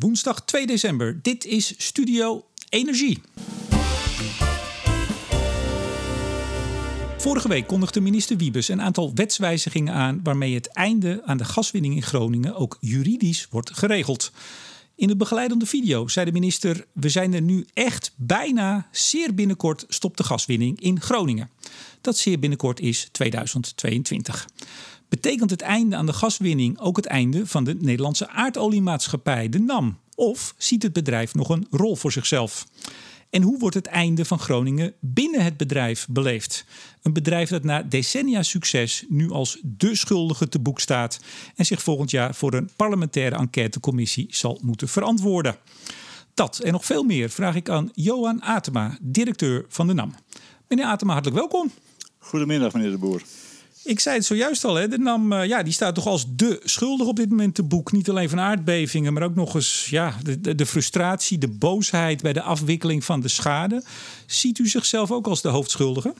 woensdag 2 december. Dit is Studio Energie. Vorige week kondigde minister Wiebes een aantal wetswijzigingen aan waarmee het einde aan de gaswinning in Groningen ook juridisch wordt geregeld. In de begeleidende video zei de minister: We zijn er nu echt bijna, zeer binnenkort stopt de gaswinning in Groningen. Dat zeer binnenkort is 2022. Betekent het einde aan de gaswinning ook het einde van de Nederlandse aardoliemaatschappij, de NAM? Of ziet het bedrijf nog een rol voor zichzelf? En hoe wordt het einde van Groningen binnen het bedrijf beleefd? Een bedrijf dat na decennia succes nu als de schuldige te boek staat en zich volgend jaar voor een parlementaire enquêtecommissie zal moeten verantwoorden. Dat en nog veel meer vraag ik aan Johan Atema, directeur van de NAM. Meneer Atema, hartelijk welkom. Goedemiddag, meneer de Boer. Ik zei het zojuist al, hè, de NAM uh, ja, die staat toch als de schuldig op dit moment te boek. Niet alleen van aardbevingen, maar ook nog eens ja, de, de, frustratie, de boosheid bij de afwikkeling van de schade. Ziet u zichzelf ook als de hoofdschuldige?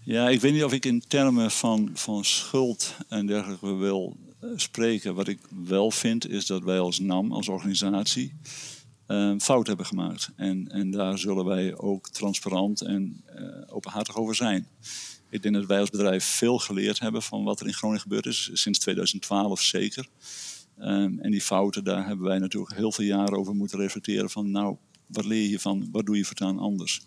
Ja, ik weet niet of ik in termen van, van schuld en dergelijke wil uh, spreken. Wat ik wel vind is dat wij als NAM, als organisatie, uh, fout hebben gemaakt. En, en daar zullen wij ook transparant en openhartig over zijn. Ik denk dat wij als bedrijf veel geleerd hebben van wat er in Groningen gebeurd is, sinds 2012 zeker. Um, en die fouten, daar hebben wij natuurlijk heel veel jaren over moeten reflecteren van nou, wat leer je van, wat doe je voortaan anders?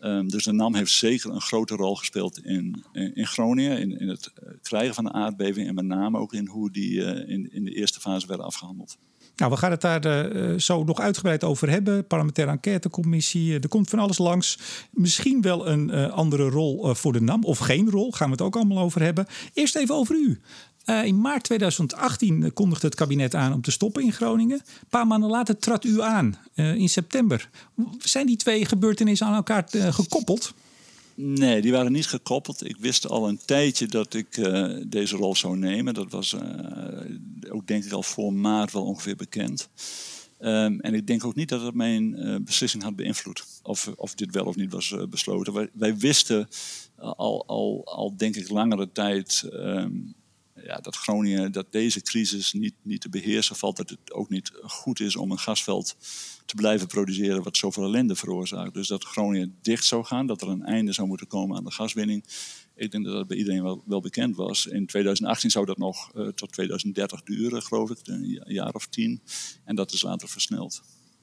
Um, dus de NAM heeft zeker een grote rol gespeeld in, in, in Groningen, in, in, het krijgen van de aardbeving en met name ook in hoe die uh, in, in de eerste fase werden afgehandeld. Nou, we gaan het daar uh, zo nog uitgebreid over hebben. Parlementaire enquêtecommissie, er komt van alles langs. Misschien wel een andere rol voor de NAM, of geen rol, gaan we het ook allemaal over hebben. Eerst even over u. in maart 2018 kondigde het kabinet aan om te stoppen in Groningen. Een paar maanden later trad u aan, in september. Zijn die twee gebeurtenissen aan elkaar gekoppeld? Nee, die waren niet gekoppeld. Ik wist al een tijdje dat ik uh, deze rol zou nemen. Dat was uh, ook denk ik al voor maart wel ongeveer bekend. Um, en ik denk ook niet dat het mijn uh, beslissing had beïnvloed. Of, of dit wel of niet was besloten. Wij, wisten al, al, al denk ik langere tijd um, ja, dat Groningen, dat deze crisis niet, niet te beheersen valt. Dat het ook niet goed is om een gasveld te blijven produceren wat zoveel ellende veroorzaakt. Dus dat Groningen dicht zou gaan, dat er een einde zou moeten komen aan de gaswinning. Ik denk dat dat bij iedereen wel, wel bekend was. In 2018 zou dat nog uh, tot 2030 duren, geloof ik, een jaar of tien. En dat is later versneld.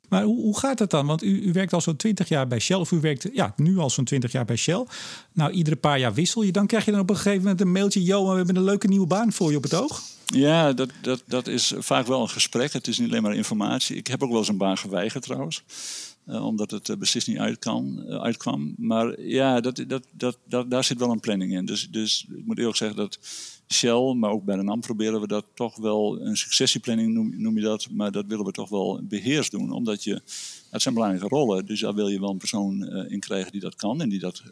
Maar hoe, hoe gaat het dan? Want u, u werkt al zo'n 20 jaar bij Shell. Of u werkt ja, nu al zo'n 20 jaar bij Shell. Nou, iedere paar jaar wissel je. Dan krijg je dan op een gegeven moment een mailtje. Yo, we hebben een leuke nieuwe baan voor je op het oog. Ja, dat, dat, dat is vaak wel een gesprek. Het is niet alleen maar informatie. Ik heb ook wel eens een baan geweigerd trouwens. Uh, omdat het uh, beslist niet uit kan, uh, uitkwam. Maar ja, dat, dat, dat, daar zit wel een planning in. Dus, dus ik moet eerlijk zeggen dat Shell, maar ook bij de NAM proberen we dat toch wel, een successieplanning noem, noem, je dat, maar dat willen we toch wel beheers doen. Omdat je, het zijn belangrijke rollen, dus daar wil je wel een persoon in krijgen die dat kan en die, dat,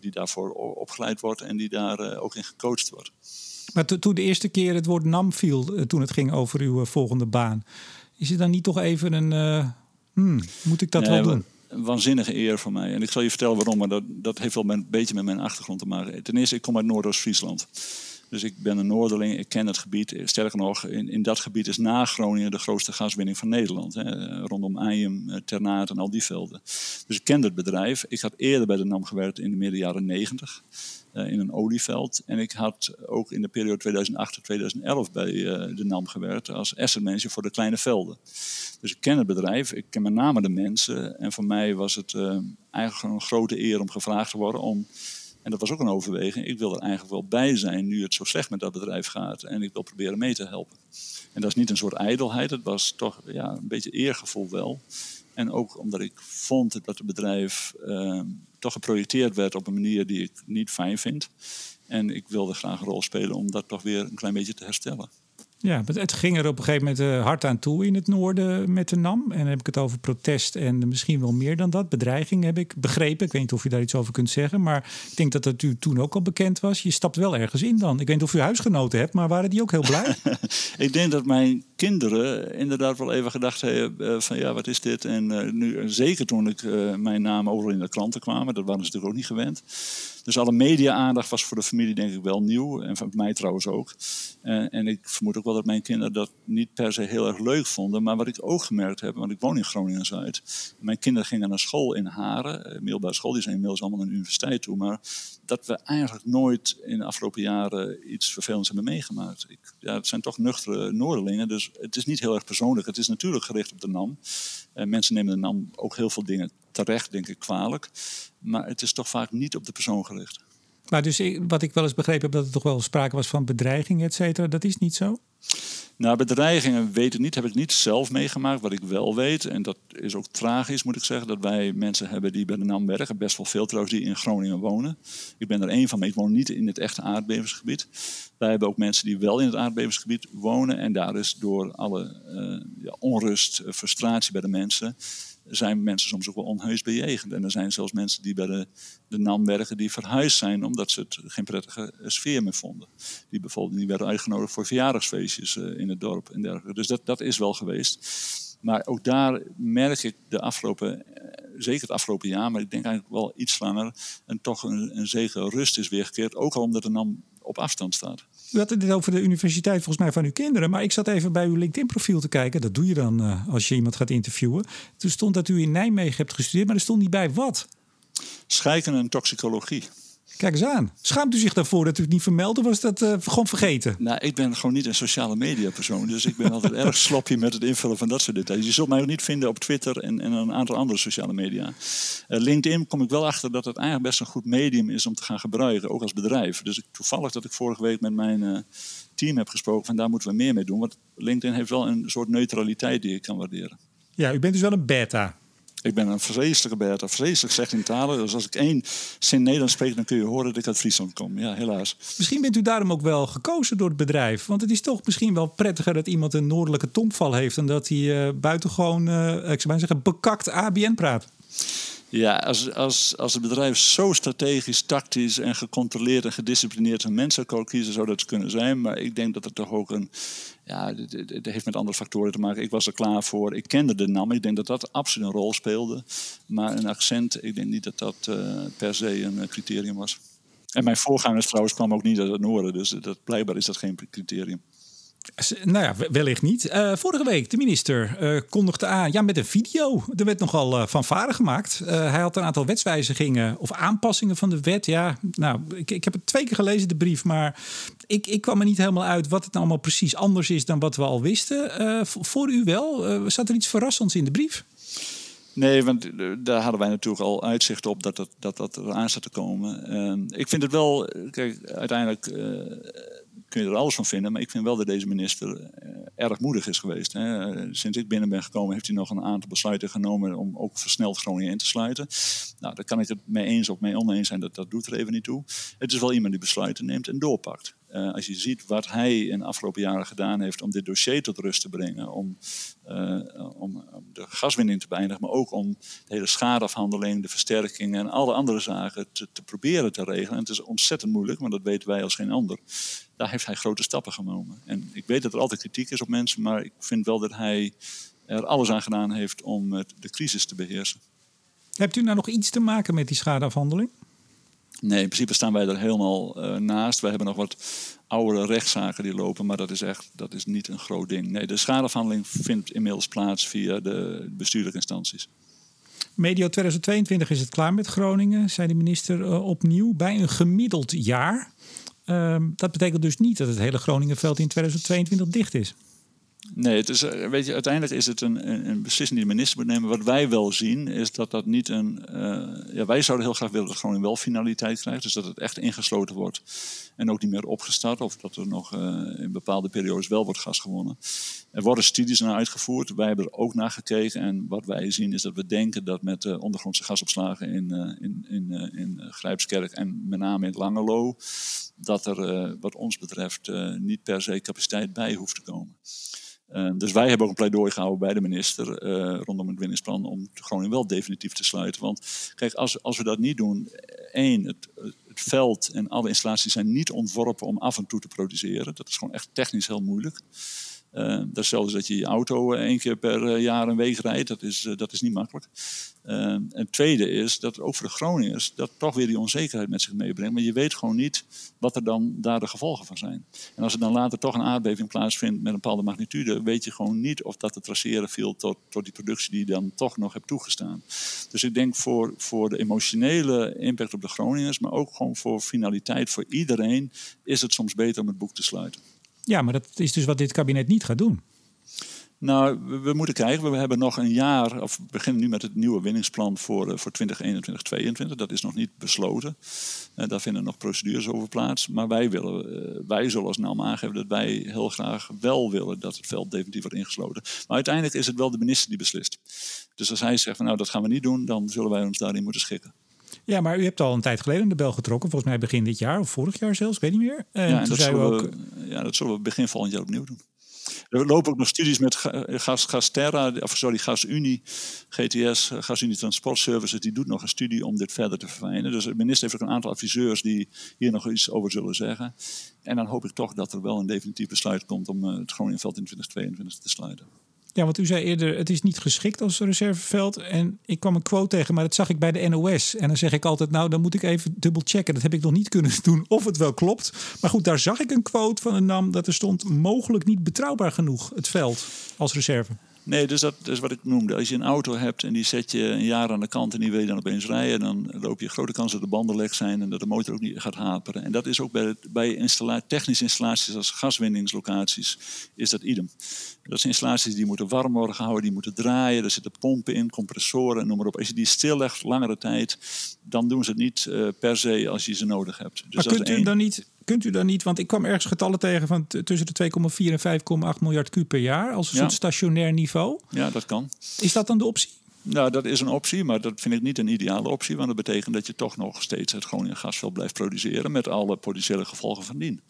die daarvoor opgeleid wordt en die daar ook in gecoacht wordt. Maar to, toen de eerste keer het woord NAM viel, toen het ging over uw volgende baan, is het dan niet toch even een Hmm, moet ik dat nee, wel doen? Waanzinnige eer voor mij. En ik zal je vertellen waarom, maar dat, dat heeft wel een beetje met mijn achtergrond te maken. Ten eerste, ik kom uit Noordoost-Friesland. Dus ik ben een Noorderling, ik ken het gebied. Sterker nog, in, in dat gebied is na Groningen de grootste gaswinning van Nederland. Hè, rondom Eijum, eh, Ternate en al die velden. Dus ik ken het bedrijf. Ik had eerder bij de NAM gewerkt in de midden jaren 90 uh, in een olieveld. En ik had ook in de periode 2008-2011 bij uh, de NAM gewerkt als asset manager voor de kleine velden. Dus ik ken het bedrijf, ik ken met name de mensen. En voor mij was het uh, eigenlijk een grote eer om gevraagd te worden om. En dat was ook een overweging. Ik wil er eigenlijk wel bij zijn nu het zo slecht met dat bedrijf gaat. En ik wil proberen mee te helpen. En dat is niet een soort ijdelheid. Het was toch ja, een beetje eergevoel wel. En ook omdat ik vond dat het bedrijf uh, toch geprojecteerd werd op een manier die ik niet fijn vind. En ik wilde graag een rol spelen om dat toch weer een klein beetje te herstellen. Ja, het ging er op een gegeven moment uh, hard aan toe in het noorden met de NAM. En dan heb ik het over protest en misschien wel meer dan dat. Bedreiging heb ik begrepen. Ik weet niet of u daar iets over kunt zeggen. Maar ik denk dat dat u toen ook al bekend was. Je stapt wel ergens in dan. Ik weet niet of u huisgenoten hebt, maar waren die ook heel blij? ik denk dat mijn kinderen inderdaad wel even gedacht hebben van ja, wat is dit? En nu, zeker toen ik mijn naam overal in de kranten kwamen, dat waren ze natuurlijk ook niet gewend. Dus alle media-aandacht was voor de familie denk ik wel nieuw. En voor mij trouwens ook. Uh, en ik vermoed ook wel dat mijn kinderen dat niet per se heel erg leuk vonden. Maar wat ik ook gemerkt heb, want ik woon in Groningen-Zuid. Mijn kinderen gingen naar school in Haren. Uh, middelbare school, die zijn inmiddels allemaal naar de universiteit toe. Maar dat we eigenlijk nooit in de afgelopen jaren iets vervelends hebben meegemaakt. Ik, ja, het zijn toch nuchtere Noorderlingen. Dus het is niet heel erg persoonlijk. Het is natuurlijk gericht op de NAM. Uh, mensen nemen de NAM ook heel veel dingen terecht, denk ik, kwalijk. Maar het is toch vaak niet op de persoon gericht. Maar dus wat ik wel eens begrepen heb, dat er toch wel sprake was van bedreigingen, et cetera. Dat is niet zo? Nou, bedreigingen weet ik niet, heb ik niet zelf meegemaakt. Wat ik wel weet, en dat is ook tragisch moet ik zeggen, dat wij mensen hebben die bij de NAM werken. Best wel veel trouwens, die in Groningen wonen. Ik ben er één van, maar ik woon niet in het echte aardbevingsgebied. Wij hebben ook mensen die wel in het aardbevingsgebied wonen. En daar is door alle uh, ja, onrust, uh, frustratie bij de mensen zijn mensen soms ook wel onheus bejegend. En er zijn zelfs mensen die bij de, de werken die verhuisd zijn omdat ze het geen prettige sfeer meer vonden. Die bijvoorbeeld die werden uitgenodigd voor verjaardagsfeestjes uh, in het dorp en dergelijke. Dus dat, dat is wel geweest. Maar ook daar merk ik de afgelopen, zeker het afgelopen jaar, maar ik denk eigenlijk wel iets langer, en toch een, een zekere rust is weergekeerd. Ook al omdat de NAM op afstand staat. U had het over de universiteit volgens mij van uw kinderen. Maar ik zat even bij uw LinkedIn-profiel te kijken. Dat doe je dan uh, als je iemand gaat interviewen. Toen stond dat u in Nijmegen hebt gestudeerd, maar er stond niet bij wat. Scheikunde en toxicologie. Kijk eens aan. Schaamt u zich daarvoor dat u het niet vermeldde? Was dat uh, gewoon vergeten? Nou, ik ben gewoon niet een sociale media persoon. Dus ik ben altijd erg sloppy met het invullen van dat soort details. Je zult mij ook niet vinden op Twitter en, en een aantal andere sociale media. Uh, LinkedIn kom ik wel achter dat het eigenlijk best een goed medium is om te gaan gebruiken, ook als bedrijf. Dus ik, toevallig dat ik vorige week met mijn uh, team heb gesproken van daar moeten we meer mee doen. Want LinkedIn heeft wel een soort neutraliteit die ik kan waarderen. Ja, u bent dus wel een beta. Ik ben een vreselijke Bertha, vreselijk slecht in talen. Dus als ik één zin Nederlands spreek, dan kun je horen dat ik uit Friesland kom. Ja, helaas. Misschien bent u daarom ook wel gekozen door het bedrijf. Want het is toch misschien wel prettiger dat iemand een noordelijke tongval heeft... dan dat hij uh, buitengewoon, uh, ik zou maar zeggen, bekakt ABN praat. Ja, als, als, als het bedrijf zo strategisch, tactisch en gecontroleerd en gedisciplineerd een mensen zou kiezen, zou dat kunnen zijn. Maar ik denk dat het toch ook een. Ja, het heeft met andere factoren te maken. Ik was er klaar voor. Ik kende de naam. Ik denk dat dat absoluut een rol speelde. Maar een accent, ik denk niet dat dat uh, per se een criterium was. En mijn voorgangers trouwens kwam ook niet uit het noorden. Dus dat, blijkbaar is dat geen criterium. Nou ja, wellicht niet. Uh, vorige week, de minister uh, kondigde aan, ja, met een video. Er werd nogal uh, van varen gemaakt. hij had een aantal wetswijzigingen of aanpassingen van de wet. Ja, nou, ik, ik heb het twee keer gelezen, de brief, maar ik, ik kwam er niet helemaal uit wat het nou allemaal precies anders is dan wat we al wisten. voor u wel, zat er iets verrassends in de brief? Nee, want daar hadden wij natuurlijk al uitzicht op dat dat, dat, dat eraan zat te komen. Ehm, ik vind het wel, kijk, uiteindelijk kun je er alles van vinden. Maar ik vind wel dat deze minister uh, erg moedig is geweest. Hè. Sinds ik binnen ben gekomen heeft hij nog een aantal besluiten genomen om ook versneld Groningen in te sluiten. Nou, daar kan ik het mee eens of mee oneens zijn, dat, dat doet er even niet toe. Het is wel iemand die besluiten neemt en doorpakt. Uh, als je ziet wat hij in de afgelopen jaren gedaan heeft om dit dossier tot rust te brengen, om, uh, om, om, de gaswinning te beëindigen, maar ook om de hele schadeafhandeling, de versterking en alle andere zaken te, te, proberen te regelen. En het is ontzettend moeilijk, maar dat weten wij als geen ander. Daar heeft hij grote stappen genomen. En ik weet dat er altijd kritiek is op mensen, maar ik vind wel dat hij er alles aan gedaan heeft om de crisis te beheersen. Hebt u nou nog iets te maken met die schadeafhandeling? Nee, in principe staan wij er helemaal uh, naast. We hebben nog wat oudere rechtszaken die lopen, maar dat is echt dat is niet een groot ding. Nee, de schadeafhandeling vindt inmiddels plaats via de bestuurlijke instanties. Medio 2022 is het klaar met Groningen, zei de minister uh, opnieuw, bij een gemiddeld jaar. Uh, dat betekent dus niet dat het hele Groningenveld in 2022 dicht is. Nee, het is, eh, weet je, uiteindelijk is het een, een, beslissing die de minister moet nemen. Wat wij wel zien, is dat dat niet een. Uh, ja, wij zouden heel graag willen dat Groningen wel finaliteit krijgt. Dus dat het echt ingesloten wordt. En ook niet meer opgestart. Of dat er nog uh, in bepaalde periodes wel wordt gas gewonnen. Er worden studies naar uitgevoerd. Wij hebben er ook naar gekeken. En wat wij zien is dat we denken dat met de ondergrondse gasopslagen in, in, in, in Grijpskerk en met name in Langelo. dat er wat ons betreft niet per se capaciteit bij hoeft te komen. Uh, dus wij hebben ook een pleidooi gehouden bij de minister uh, rondom het winningsplan om Groningen wel definitief te sluiten. Want kijk, als, als we dat niet doen, één, het, het veld en alle installaties zijn niet ontworpen om af en toe te produceren. Dat is gewoon echt technisch heel moeilijk. Uh, dat is zelfs dat je je auto één keer per jaar een week rijdt. Dat is, dat is niet makkelijk. en het tweede is dat ook voor de Groningers dat toch weer die onzekerheid met zich meebrengt. Maar je weet gewoon niet wat er dan daar de gevolgen van zijn. En als er dan later toch een aardbeving plaatsvindt met een bepaalde magnitude, weet je gewoon niet of dat te traceren viel tot, tot die productie die je dan toch nog hebt toegestaan. Dus ik denk voor, voor de emotionele impact op de Groningers, maar ook gewoon voor finaliteit voor iedereen, is het soms beter om het boek te sluiten. Ja, maar dat is dus wat dit kabinet niet gaat doen. Nou, we, moeten kijken. We hebben nog een jaar, of we beginnen nu met het nieuwe winningsplan voor, uh, voor 2021, 2022. Dat is nog niet besloten. Uh, daar vinden nog procedures over plaats. Maar wij, willen, uh, wij zullen als NAM aangeven dat wij heel graag wel willen dat het veld definitief wordt ingesloten. Maar uiteindelijk is het wel de minister die beslist. Dus als hij zegt van nou dat gaan we niet doen, dan zullen wij ons daarin moeten schikken. Ja, maar u hebt al een tijd geleden de bel getrokken. Volgens mij begin dit jaar of vorig jaar zelfs, weet niet meer. En ja, en dat, zullen we, ook... ja, dat zullen we begin volgend jaar opnieuw doen. Er lopen ook nog studies met Gas, Gasterra, of sorry, GasUnie, GTS, GasUnie Transport Services, die doet nog een studie om dit verder te verfijnen. Dus de minister heeft ook een aantal adviseurs die hier nog iets over zullen zeggen. En dan hoop ik toch dat er wel een definitief besluit komt om eh, het Groningenveld in 2022 te sluiten. Ja, want u zei eerder, het is niet geschikt als reserveveld. En ik kwam een quote tegen, maar dat zag ik bij de NOS. En dan zeg ik altijd, nou, dan moet ik even dubbel checken. Dat heb ik nog niet kunnen doen of het wel klopt. Maar goed, daar zag ik een quote van een NAM dat er stond... mogelijk niet betrouwbaar genoeg, het veld, als reserve. Nee, dus dat is wat ik noemde. Als je een auto hebt en die zet je een jaar aan de kant en die wil je dan opeens rijden, dan loop je grote kans dat de banden lek zijn en dat de motor ook niet gaat haperen. En dat is ook bij, bij installa technische installaties als gaswinningslocaties, is dat idem. Dat zijn installaties die moeten warm worden gehouden, die moeten draaien, er zitten pompen in, compressoren, noem maar op. Als je die stillegt langere tijd, dan doen ze het niet uh, per se als je ze nodig hebt. Dus maar kunt u dan niet kunt u dan niet, want ik kwam ergens getallen tegen van tussen de 2,4 en 5,8 miljard kuub per jaar als een soort stationair niveau. Ja, dat kan. Is dat dan de optie? Nou, dat is een optie, maar dat vind ik niet een ideale optie. Want dat betekent dat je toch nog steeds het Groningen gasveld blijft produceren met alle potentiële gevolgen van dien.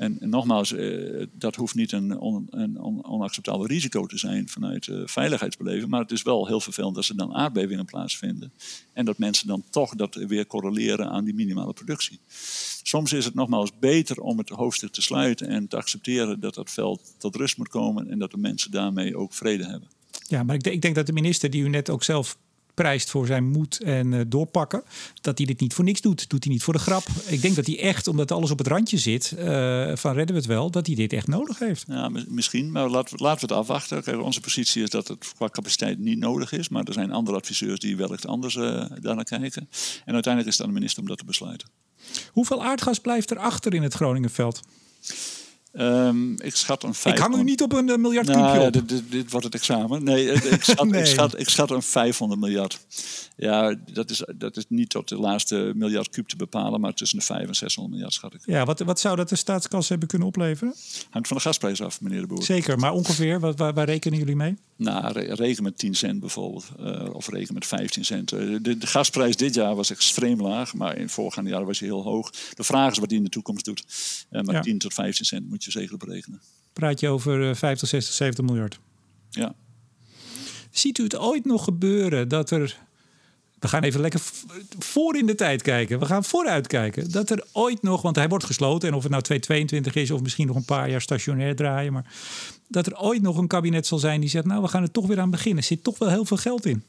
En, nogmaals, eh, dat hoeft niet een, een on, onacceptabel risico te zijn vanuit uh, veiligheidsbeleving. Maar het is wel heel vervelend dat er dan aardbevingen plaatsvinden. En dat mensen dan toch dat weer correleren aan die minimale productie. Soms is het nogmaals beter om het hoofdstuk te sluiten en te accepteren dat dat veld tot rust moet komen en dat de mensen daarmee ook vrede hebben. Ja, maar ik, ik denk dat de minister, die u net ook zelf prijst voor zijn moed en uh, doorpakken. Dat hij dit niet voor niks doet. Doet hij niet voor de grap. Ik denk dat hij echt, omdat alles op het randje zit, uh, van redden we het wel, dat hij dit echt nodig heeft. Ja, misschien. Maar laten we, laten we het afwachten. Kijk, onze positie is dat het qua capaciteit niet nodig is. Maar er zijn andere adviseurs die wellicht anders uh, daarnaar kijken. En uiteindelijk is het aan de minister om dat te besluiten. Hoeveel aardgas blijft er achter in het Groningenveld? Um, ik schat een 500... Ik hang u niet op een uh, miljard nou, op. Dit, dit, dit, wordt het examen. Nee, ik schat, nee. Ik, schat, ik schat een 500 miljard. Ja, dat is, dat is niet tot de laatste miljard kuub te bepalen, maar tussen de 5 en 600 miljard schat ik. Ja, wat, wat zou dat de staatskas hebben kunnen opleveren? Hangt van de gasprijs af, meneer de Boer. Zeker, maar ongeveer, wat, waar, waar rekenen jullie mee? Nou, reken met 10 cent bijvoorbeeld, uh, of reken met 15 cent. De, de, gasprijs dit jaar was extreem laag, maar in voorgaande jaren was hij heel hoog. De vraag is wat die in de toekomst doet. Uh, maar ja. 10 tot 15 cent moet je zeker berekenen. Praat je over 50, 60, 70 miljard? Ja. Ziet u het ooit nog gebeuren dat er we gaan even lekker voor in de tijd kijken. We gaan vooruit kijken. Dat er ooit nog, want hij wordt gesloten. En of het nou 2022 is of misschien nog een paar jaar stationair draaien. Maar dat er ooit nog een kabinet zal zijn die zegt: Nou, we gaan er toch weer aan beginnen. Er zit toch wel heel veel geld in.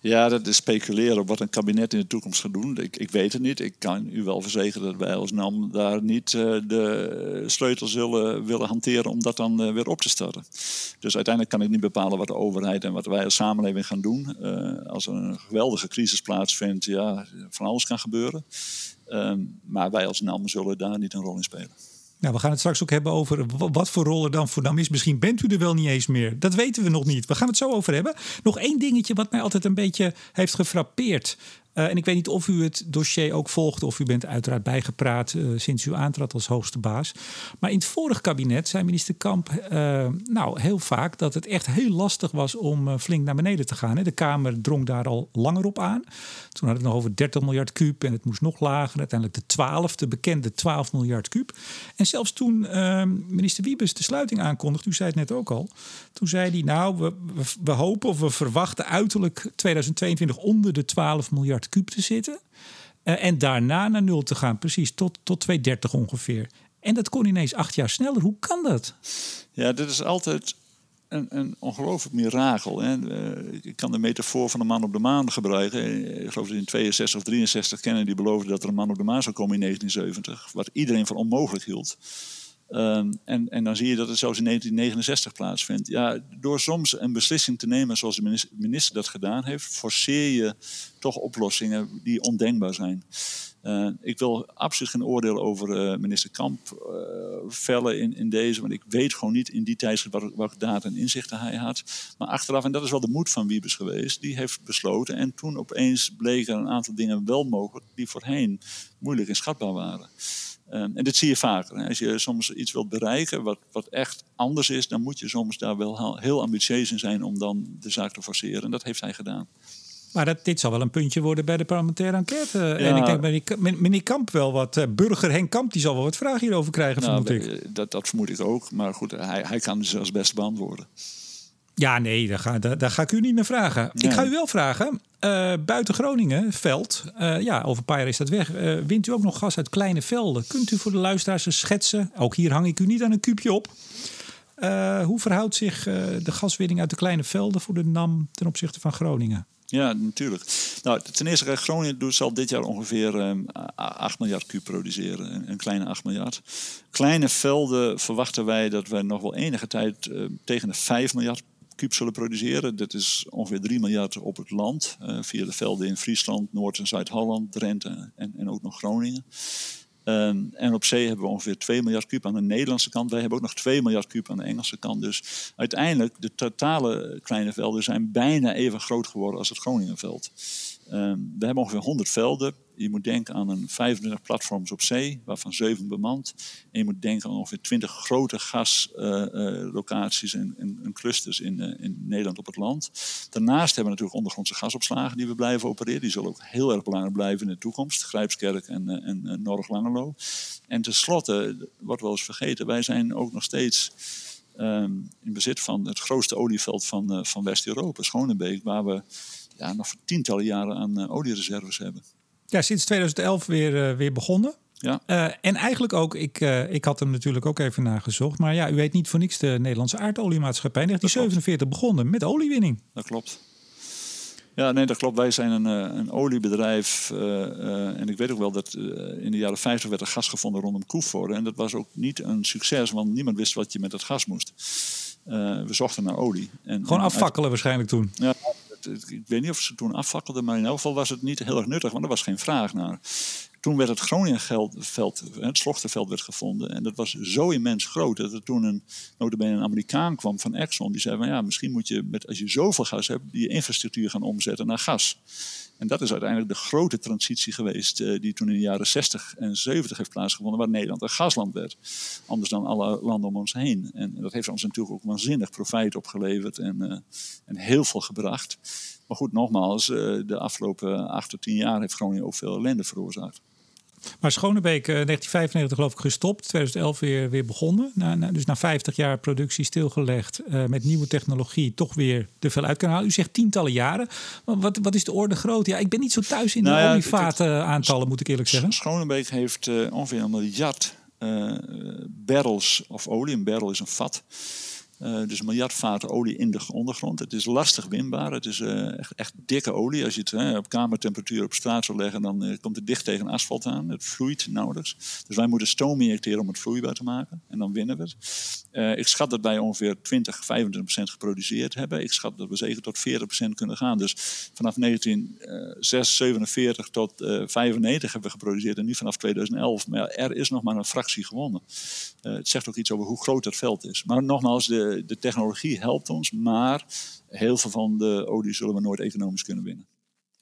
Ja, dat is speculeren op wat een kabinet in de toekomst gaat doen. Ik, ik weet het niet. Ik kan u wel verzekeren dat wij als NAM daar niet uh, de sleutel zullen willen hanteren om dat dan uh, weer op te starten. Dus uiteindelijk kan ik niet bepalen wat de overheid en wat wij als samenleving gaan doen. Uh, als er een geweldige crisis plaatsvindt, ja, van alles kan gebeuren. Ehm, maar wij als NAM zullen daar niet een rol in spelen. Nou, we gaan het straks ook hebben over wat voor rol er dan voor NAM is. Misschien bent u er wel niet eens meer. Dat weten we nog niet. We gaan het zo over hebben. Nog één dingetje wat mij altijd een beetje heeft gefrappeerd. Uh, en ik weet niet of u het dossier ook volgt of u bent uiteraard bijgepraat uh, sinds u aantrad als hoogste baas. Maar in het vorige kabinet zei minister Kamp uh, nou heel vaak dat het echt heel lastig was om flink naar beneden te gaan. Hè. De Kamer drong daar al langer op aan. Toen hadden het nog over 30 miljard kuub en het moest nog lager. Uiteindelijk de 12, de bekende 12 miljard kuub. En zelfs toen minister Wiebes de sluiting aankondigde, u zei het net ook al, toen zei hij nou we, we, we hopen of we verwachten uiterlijk 2022 onder de 12 miljard te zitten. Uh, en daarna naar nul te gaan, precies tot, tot 230 ongeveer. En dat kon ineens acht jaar sneller. Hoe kan dat? Ja, dit is altijd een, een ongelooflijk mirakel. Hè. Uh, ik kan de metafoor van de man op de maan gebruiken. Eh, ik geloof dat in 62 of 63 Kennedy beloofde dat er een man op de maan zou komen in 1970. Wat iedereen voor onmogelijk hield. Um, en, en dan zie je dat het zelfs in 1969 plaatsvindt. Ja, door soms een beslissing te nemen zoals de minister, dat gedaan heeft, forceer je toch oplossingen die ondenkbaar zijn. Uh, ik wil absoluut geen oordeel over uh, minister Kamp uh, vellen in, in deze, want ik weet gewoon niet in die tijd wat, welke data en inzichten hij had. Maar achteraf, en dat is wel de moed van Wiebes geweest, die heeft besloten. En toen opeens bleken een aantal dingen wel mogelijk die voorheen moeilijk inschatbaar waren. Um, en dit zie je vaker. Hè. Als je soms iets wilt bereiken wat, wat echt anders is, dan moet je soms daar wel heel ambitieus in zijn om dan de zaak te forceren. En dat heeft hij gedaan. Maar dat, dit zal wel een puntje worden bij de parlementaire enquête. Ja. En ik denk bij meneer Kamp wel wat. Uh, burger Henk Kamp die zal wel wat vragen hierover krijgen, nou, vermoed ik. Dat, dat vermoed ik ook. Maar goed, hij, hij kan ze als best beantwoorden. Ja, nee, daar ga, daar, daar ga ik u niet naar vragen. Ik ga u wel vragen. Uh, buiten Groningen, veld. Uh, ja, over een paar jaar is dat weg. Uh, wint u ook nog gas uit kleine velden? Kunt u voor de luisteraars eens schetsen? Ook hier hang ik u niet aan een kuubje op. hoe verhoudt zich de gaswinning uit de kleine velden voor de NAM ten opzichte van Groningen? Ja, natuurlijk. Nou, ten eerste, Groningen doet, zal dit jaar ongeveer um, 8 miljard kuub produceren. Een, een, kleine 8 miljard. Kleine velden verwachten wij dat we nog wel enige tijd tegen de 5 miljard kuub zullen produceren. Dat is ongeveer 3 miljard op het land. Uh, via de velden in Friesland, Noord- en Zuid-Holland, Drenthe en, en ook nog Groningen. Um, en op zee hebben we ongeveer 2 miljard kuub aan de Nederlandse kant. Wij hebben ook nog 2 miljard kuub aan de Engelse kant. Dus uiteindelijk, de totale kleine velden zijn bijna even groot geworden als het Groningenveld. Um, we hebben ongeveer 100 velden. Je moet denken aan een 25 platforms op zee, waarvan 7 bemand. En je moet denken aan ongeveer 20 grote gaslocaties en, clusters in, uh, in Nederland op het land. Daarnaast hebben we natuurlijk ondergrondse gasopslagen die we blijven opereren. Die zullen ook heel erg belangrijk blijven in de toekomst. Grijpskerk en, uh, en uh, Norg-Langelo. En tenslotte, wordt wel eens vergeten, wij zijn ook nog steeds... Um, in bezit van het grootste olieveld van, van West-Europa, Schonebeek, waar we ja, nog voor tientallen jaren aan oliereserves hebben. Ja, sinds 2011 weer, uh, weer begonnen. Ja. Uh, en eigenlijk ook, ik, uh, ik had hem natuurlijk ook even nagezocht. Maar ja, u weet niet voor niks de Nederlandse aardoliemaatschappij. In 1947 begonnen met oliewinning. Dat klopt. Ja, nee, dat klopt. Wij zijn een, een oliebedrijf. En ik weet ook wel dat in de jaren 50 werd er gas gevonden rondom Koevoorde. En dat was ook niet een succes, want niemand wist wat je met het gas moest. we zochten naar olie. En, Gewoon afvakkelen uit... waarschijnlijk toen. Ja, ik weet niet of ze toen afvakkelden, maar in elk geval was het niet heel erg nuttig, want er was geen vraag naar. Toen werd het Groningenveld, het Slochterveld werd gevonden. En dat was zo immens groot dat er toen een, notabene een Amerikaan kwam van Exxon. Die zei van ja, misschien moet je, met, als je zoveel gas hebt, die infrastructuur gaan omzetten naar gas. En dat is uiteindelijk de grote transitie geweest uh, die toen in de jaren 60 en 70 heeft plaatsgevonden, waar Nederland een gasland werd. Anders dan alle landen om ons heen. En dat heeft ons natuurlijk ook waanzinnig profijt opgeleverd en, uh, en heel veel gebracht. Maar goed, nogmaals, uh, de afgelopen acht tot tien jaar heeft Groningen ook veel ellende veroorzaakt. Maar Schonebeek, 1995 geloof ik gestopt, 2011 weer, weer begonnen. Na, na, dus na 50 jaar productie stilgelegd, uh, met nieuwe technologie toch weer te veel uit kunnen halen. U zegt tientallen jaren. Wat, wat is de orde groot? Ja, ik ben niet zo thuis in nou de ja, olievaataantallen, moet ik eerlijk zeggen. Schonebeek heeft uh, ongeveer een miljard uh, barrels of olie. Een barrel is een vat. Uh, dus miljard vaten olie in de ondergrond. Het is lastig winbaar. Het is uh, echt, echt, dikke olie. Als je het uh, op kamertemperatuur op straat zou leggen, dan komt het dicht tegen asfalt aan. Het vloeit nauwelijks. Dus wij moeten stoom injecteren om het vloeibaar te maken. En dan winnen we het. ik schat dat wij ongeveer 20, 25 procent geproduceerd hebben. Ik schat dat we zeker tot 40 procent kunnen gaan. Dus vanaf 1947 tot 95 hebben we geproduceerd. En nu vanaf 2011. Maar er is nog maar een fractie gewonnen. het zegt ook iets over hoe groot dat veld is. Maar nogmaals, de de, technologie helpt ons, maar heel veel van de olie zullen we nooit economisch kunnen winnen.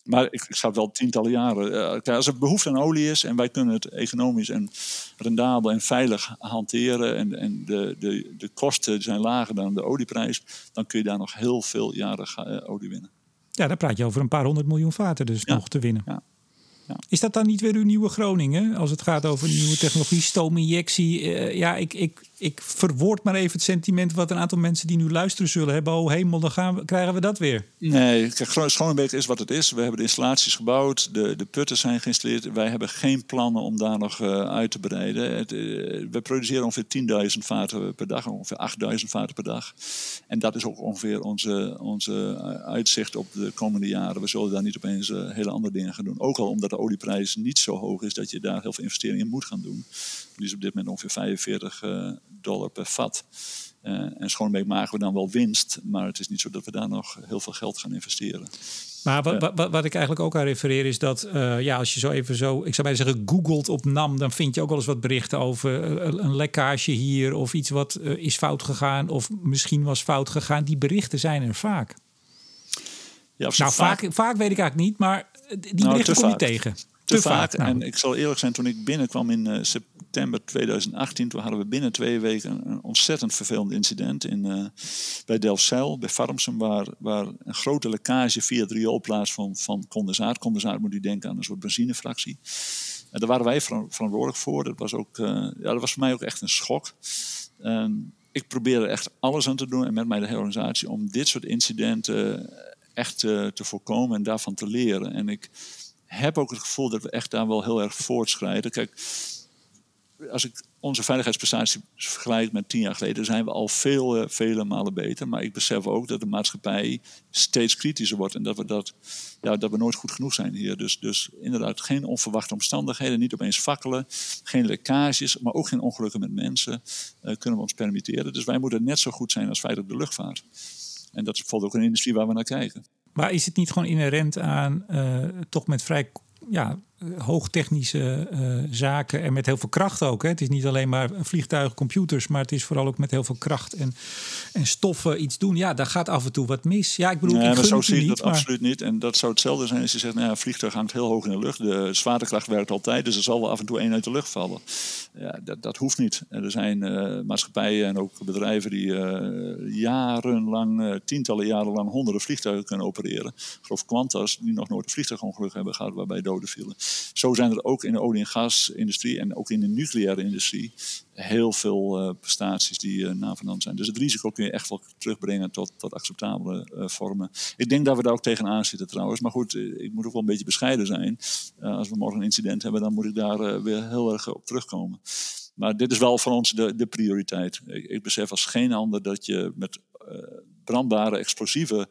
Maar ik, ik zou wel tientallen jaren. Uh, als er behoefte aan olie is en wij kunnen het economisch en rendabel en veilig hanteren. en, en de, de, de kosten zijn lager dan de olieprijs. dan kun je daar nog heel veel jaren uh, olie winnen. Ja, dan praat je over een paar honderd miljoen vaten dus ja. nog te winnen. Ja. Ja. Is dat dan niet weer uw nieuwe Groningen? Als het gaat over nieuwe technologie, stoominjectie. Uh, ja, ik, ik, ik verwoord maar even het sentiment wat een aantal mensen die nu luisteren zullen hebben. Oh hemel, dan gaan krijgen we dat weer. Nee, kijk, Schoonenbeek is wat het is. We hebben de installaties gebouwd, de, de putten zijn geïnstalleerd. Wij hebben geen plannen om daar nog uh, uit te breiden. Het, uh, we produceren ongeveer 10.000 vaten per dag, ongeveer 8.000 vaten per dag. En dat is ook ongeveer onze, onze uitzicht op de komende jaren. We zullen daar niet opeens hele andere dingen gaan doen. Ook al omdat de olieprijs niet zo hoog is dat je daar heel veel investeringen in moet gaan doen. Die is op dit moment ongeveer 45 uh, dollar per vat. Uh, en Schoonbeek maken we dan wel winst, maar het is niet zo dat we daar nog heel veel geld gaan investeren. Maar wat, wat, wat ik eigenlijk ook aan refereer is dat, uh, ja, als je zo even zo, ik zou maar zeggen, googelt op NAM, dan vind je ook wel eens wat berichten over een lekkage hier of iets wat is fout gegaan of misschien was fout gegaan. Die berichten zijn er vaak. Ja, nou, vaak, vaak, vaak weet ik eigenlijk niet, maar die nou, berichten kom je tegen. Te, vaak. vaak nou. En ik zal eerlijk zijn, toen ik binnenkwam in uh, september 2018, toen hadden we binnen twee weken een, ontzettend vervelend incident in, uh, bij Delfzijl, bij Farmsum, waar, waar een grote lekkage via het rioolplaats van, van condensaat. Condensaat moet u denken aan een soort benzinefractie. En daar waren wij verantwoordelijk voor. Dat was, ook, uh, ja, dat was voor mij ook echt een schok. Um, ik probeerde echt alles aan te doen en met mij de hele organisatie om dit soort incidenten echt te voorkomen en daarvan te leren. En ik heb ook het gevoel dat we echt daar wel heel erg voortschrijden. Kijk, als ik onze veiligheidsprestatie vergelijk met tien jaar geleden, zijn we al vele, vele malen beter. Maar ik besef ook dat de maatschappij steeds kritischer wordt en dat we, dat, ja, dat we nooit goed genoeg zijn hier. Dus, dus inderdaad, geen onverwachte omstandigheden, niet opeens fakkelen, geen lekkages, maar ook geen ongelukken met mensen uh, kunnen we ons permitteren. Dus wij moeten net zo goed zijn als veilig de luchtvaart. En dat is bijvoorbeeld ook een industrie waar we naar kijken. Maar is het niet gewoon inherent aan uh, toch met vrij ja, hoogtechnische uh, zaken en met heel veel kracht ook. Hè. Het is niet alleen maar vliegtuigen, computers, maar het is vooral ook met heel veel kracht en, en stoffen iets doen. Ja, daar gaat af en toe wat mis. Ja, ik bedoel, nee, ik zo zie ik dat absoluut niet. En dat zou hetzelfde zijn als je zegt, nou ja, vliegtuig hangt heel hoog in de lucht. De zwaartekracht werkt altijd, dus er zal wel af en toe één uit de lucht vallen. Ja, dat, dat hoeft niet. Er zijn uh, maatschappijen en ook bedrijven die uh, jarenlang, tientallen jaren lang honderden vliegtuigen kunnen opereren. Ik geloof Qantas, die nog nooit een vliegtuigongeluk hebben gehad waarbij doden vielen. Zo zijn er ook in de olie- en gasindustrie en ook in de nucleaire industrie heel veel uh, prestaties die uh, navenant zijn. Dus het risico kun je echt wel terugbrengen tot, tot acceptabele uh, vormen. Ik denk dat we daar ook tegenaan zitten trouwens. Maar goed, ik moet ook wel een beetje bescheiden zijn. als we morgen een incident hebben, dan moet ik daar weer heel erg op terugkomen. Maar dit is wel voor ons de, de prioriteit. Ik besef als geen ander dat je met brandbare, explosieve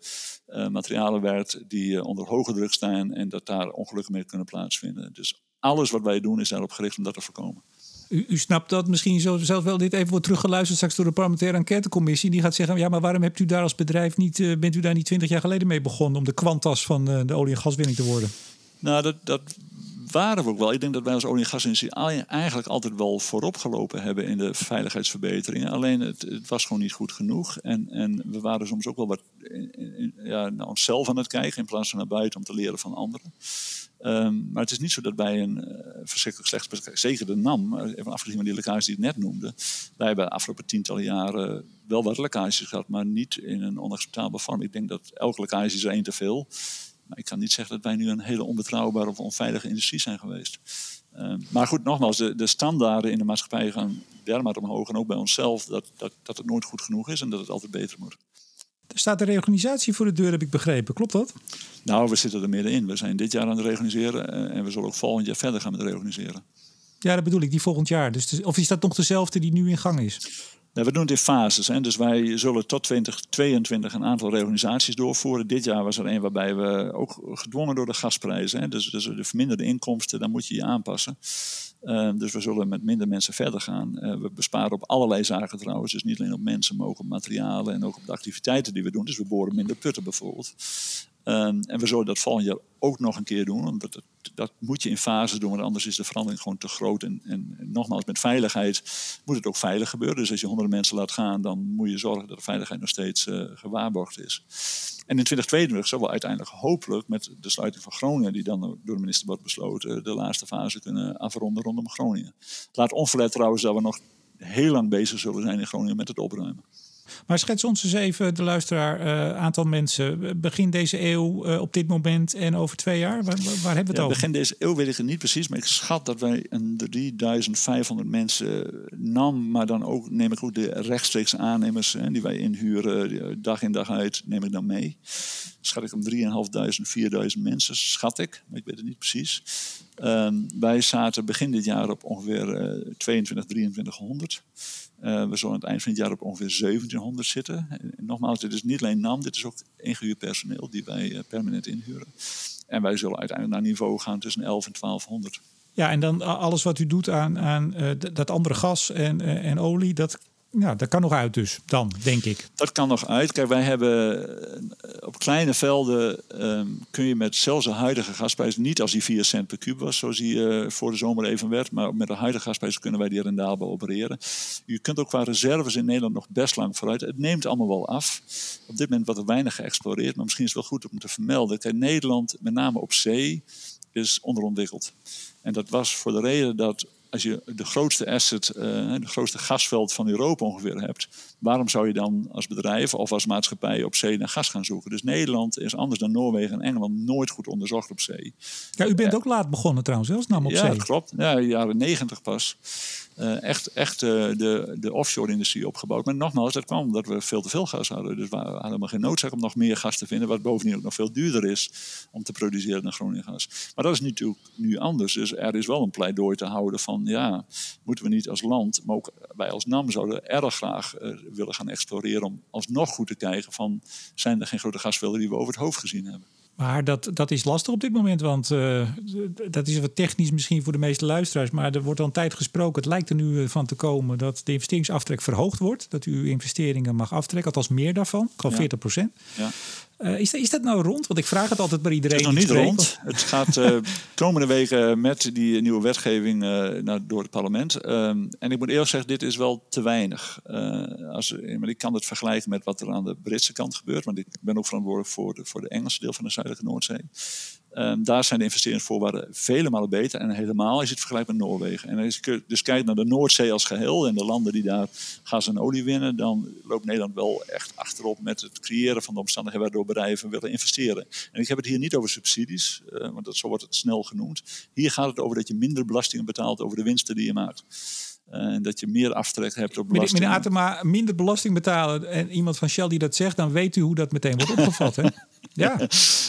uh, materialen werkt die uh, onder hoge druk staan en dat daar ongelukken mee kunnen plaatsvinden. Dus alles wat wij doen is daarop gericht om dat te voorkomen. U, u, snapt dat misschien zo zelf wel. Dit even wordt teruggeluisterd straks door de parlementaire enquêtecommissie. Die gaat zeggen: ja, maar waarom hebt u daar als bedrijf niet, uh, bent u daar niet twintig jaar geleden mee begonnen om de kwantas van de olie- en gaswinning te worden? Nou, dat, dat waren we ook wel. Ik denk dat wij als olie- en gasindustrie eigenlijk altijd wel voorop gelopen hebben in de veiligheidsverbeteringen. Alleen het, het was gewoon niet goed genoeg. En, en we waren soms ook wel wat ja, naar onszelf aan het kijken in plaats van naar buiten om te leren van anderen. Um, maar het is niet zo dat wij een uh, verschrikkelijk slecht... Zeker de NAM, even afgezien van die lekkages die ik net noemde. Wij hebben de afgelopen tientallen jaren wel wat lekkages gehad, maar niet in een onacceptabele vorm. Ik denk dat elke lekkage is er één te veel. Maar ik kan niet zeggen dat wij nu een hele onbetrouwbare of onveilige industrie zijn geweest. Uh, maar goed, nogmaals, de, de, standaarden in de maatschappij gaan dermate omhoog. En ook bij onszelf, dat, dat, dat het nooit goed genoeg is en dat het altijd beter moet. Er staat een reorganisatie voor de deur, heb ik begrepen. Klopt dat? Nou, we zitten er middenin. We zijn dit jaar aan het reorganiseren en we zullen ook volgend jaar verder gaan met reorganiseren. Ja, dat bedoel ik, die volgend jaar. Dus, of is dat nog dezelfde die nu in gang is? Nou, we doen het in fases. Hè. Dus wij zullen tot 2022 een aantal reorganisaties doorvoeren. Dit jaar was er een waarbij we ook gedwongen door de gasprijzen. Hè. Dus, dus de verminderde inkomsten, dan moet je je aanpassen. Uh, dus we zullen met minder mensen verder gaan. Uh, we besparen op allerlei zaken trouwens. Dus niet alleen op mensen, maar ook op materialen en ook op de activiteiten die we doen. Dus we boren minder putten bijvoorbeeld. Um, en we zullen dat volgend jaar ook nog een keer doen. Want dat, moet je in fases doen, want anders is de verandering gewoon te groot. En, en, nogmaals, met veiligheid moet het ook veilig gebeuren. Dus als je honderden mensen laat gaan, dan moet je zorgen dat de veiligheid nog steeds uh, gewaarborgd is. En in 2022 zullen we uiteindelijk hopelijk met de sluiting van Groningen, die dan door de minister wordt besloten, de laatste fase kunnen afronden rondom Groningen. Laat onverlet trouwens dat we nog heel lang bezig zullen zijn in Groningen met het opruimen. Maar schets ons eens even, de luisteraar, uh, aantal mensen. Begin deze eeuw uh, op dit moment en over twee jaar? Waar, waar hebben we het over? Begin deze eeuw weet ik het niet precies, maar ik schat dat wij een 3500 mensen nam. Maar dan ook, neem ik ook de rechtstreeks aannemers hè, die wij inhuren, dag in dag uit, neem ik dan mee. Schat ik om 3.500, 4.000 mensen, schat ik, maar ik weet het niet precies. Uh, wij zaten begin dit jaar op ongeveer uh, 22, 2300. Uh, we zullen aan het eind van het jaar op ongeveer 1700 zitten. En nogmaals, dit is niet alleen NAM, dit is ook ingehuurd personeel die wij uh, permanent inhuren. En wij zullen uiteindelijk naar niveau gaan tussen 11 en 1200. Ja, en dan alles wat u doet aan, aan uh, dat andere gas en, en olie, dat ja, dat kan nog uit dus, dan, denk ik. Dat kan nog uit. Kijk, wij hebben eh, op kleine velden um, kun je met zelfs de huidige gasprijs, niet als die 4 cent per kub was, zoals die uh, voor de zomer even werd, maar met de huidige gasprijs kunnen wij die rendabel opereren. Je kunt ook qua reserves in Nederland nog best lang vooruit. Het neemt allemaal wel af. Op dit moment wordt er weinig geëxploreerd, maar misschien is het wel goed om te vermelden. Kijk, Nederland, met name op zee, is onderontwikkeld. En dat was voor de reden dat als je de grootste asset, uh, de grootste gasveld van Europa ongeveer hebt, waarom zou je dan als bedrijf of als maatschappij op zee naar gas gaan zoeken? Dus Nederland is anders dan Noorwegen en Engeland nooit goed onderzocht op zee. Ja, u bent ook laat begonnen trouwens, zelfs nam op ja, zee. Ja, klopt. Ja, jaren negentig pas. Uh, echt, echt uh, de, de offshore-industrie opgebouwd. Maar nogmaals, dat kwam omdat we veel te veel gas hadden. Dus we hadden helemaal geen noodzaak om nog meer gas te vinden. Wat bovendien ook nog veel duurder is om te produceren dan Groningen gas. Maar dat is natuurlijk nu anders. Dus er is wel een pleidooi te houden van... ja, moeten we niet als land, maar ook wij als NAM... zouden erg graag uh, willen gaan exploreren... om alsnog goed te kijken van... zijn er geen grote gasvelden die we over het hoofd gezien hebben. Maar dat, dat is lastig op dit moment, want uh, dat is wat technisch misschien voor de meeste luisteraars. Maar er wordt al een tijd gesproken. Het lijkt er nu van te komen dat de investeringsaftrek verhoogd wordt. Dat u uw investeringen mag aftrekken, althans meer daarvan, al ja. 40 procent. Ja. Uh, is, is dat nou rond? Want ik vraag het altijd bij iedereen. Het is nog niet spreekt. rond. Het gaat uh, komende weken met die nieuwe wetgeving uh, naar, door het parlement. Um, en ik moet eerlijk zeggen, dit is wel te weinig. als, maar ik kan het vergelijken met wat er aan de Britse kant gebeurt. Want ik ben ook verantwoordelijk voor de, voor de Engelse deel van de Zuidelijke Noordzee. Um, daar zijn de investeringsvoorwaarden vele malen beter. En helemaal je het vergelijkt met Noorwegen. En als je dus kijkt naar de Noordzee als geheel en de landen die daar gas en olie winnen, dan loopt Nederland wel echt achterop met het creëren van de omstandigheden waardoor bedrijven willen investeren. En ik heb het hier niet over subsidies, uh, want dat, zo wordt het snel genoemd. Hier gaat het over dat je minder belastingen betaalt over de winsten die je maakt. En uh, dat je meer aftrek hebt op belasting. Meneer Atema, minder belasting betalen en iemand van Shell die dat zegt, dan weet u hoe dat meteen wordt opgevat. hè? Ja.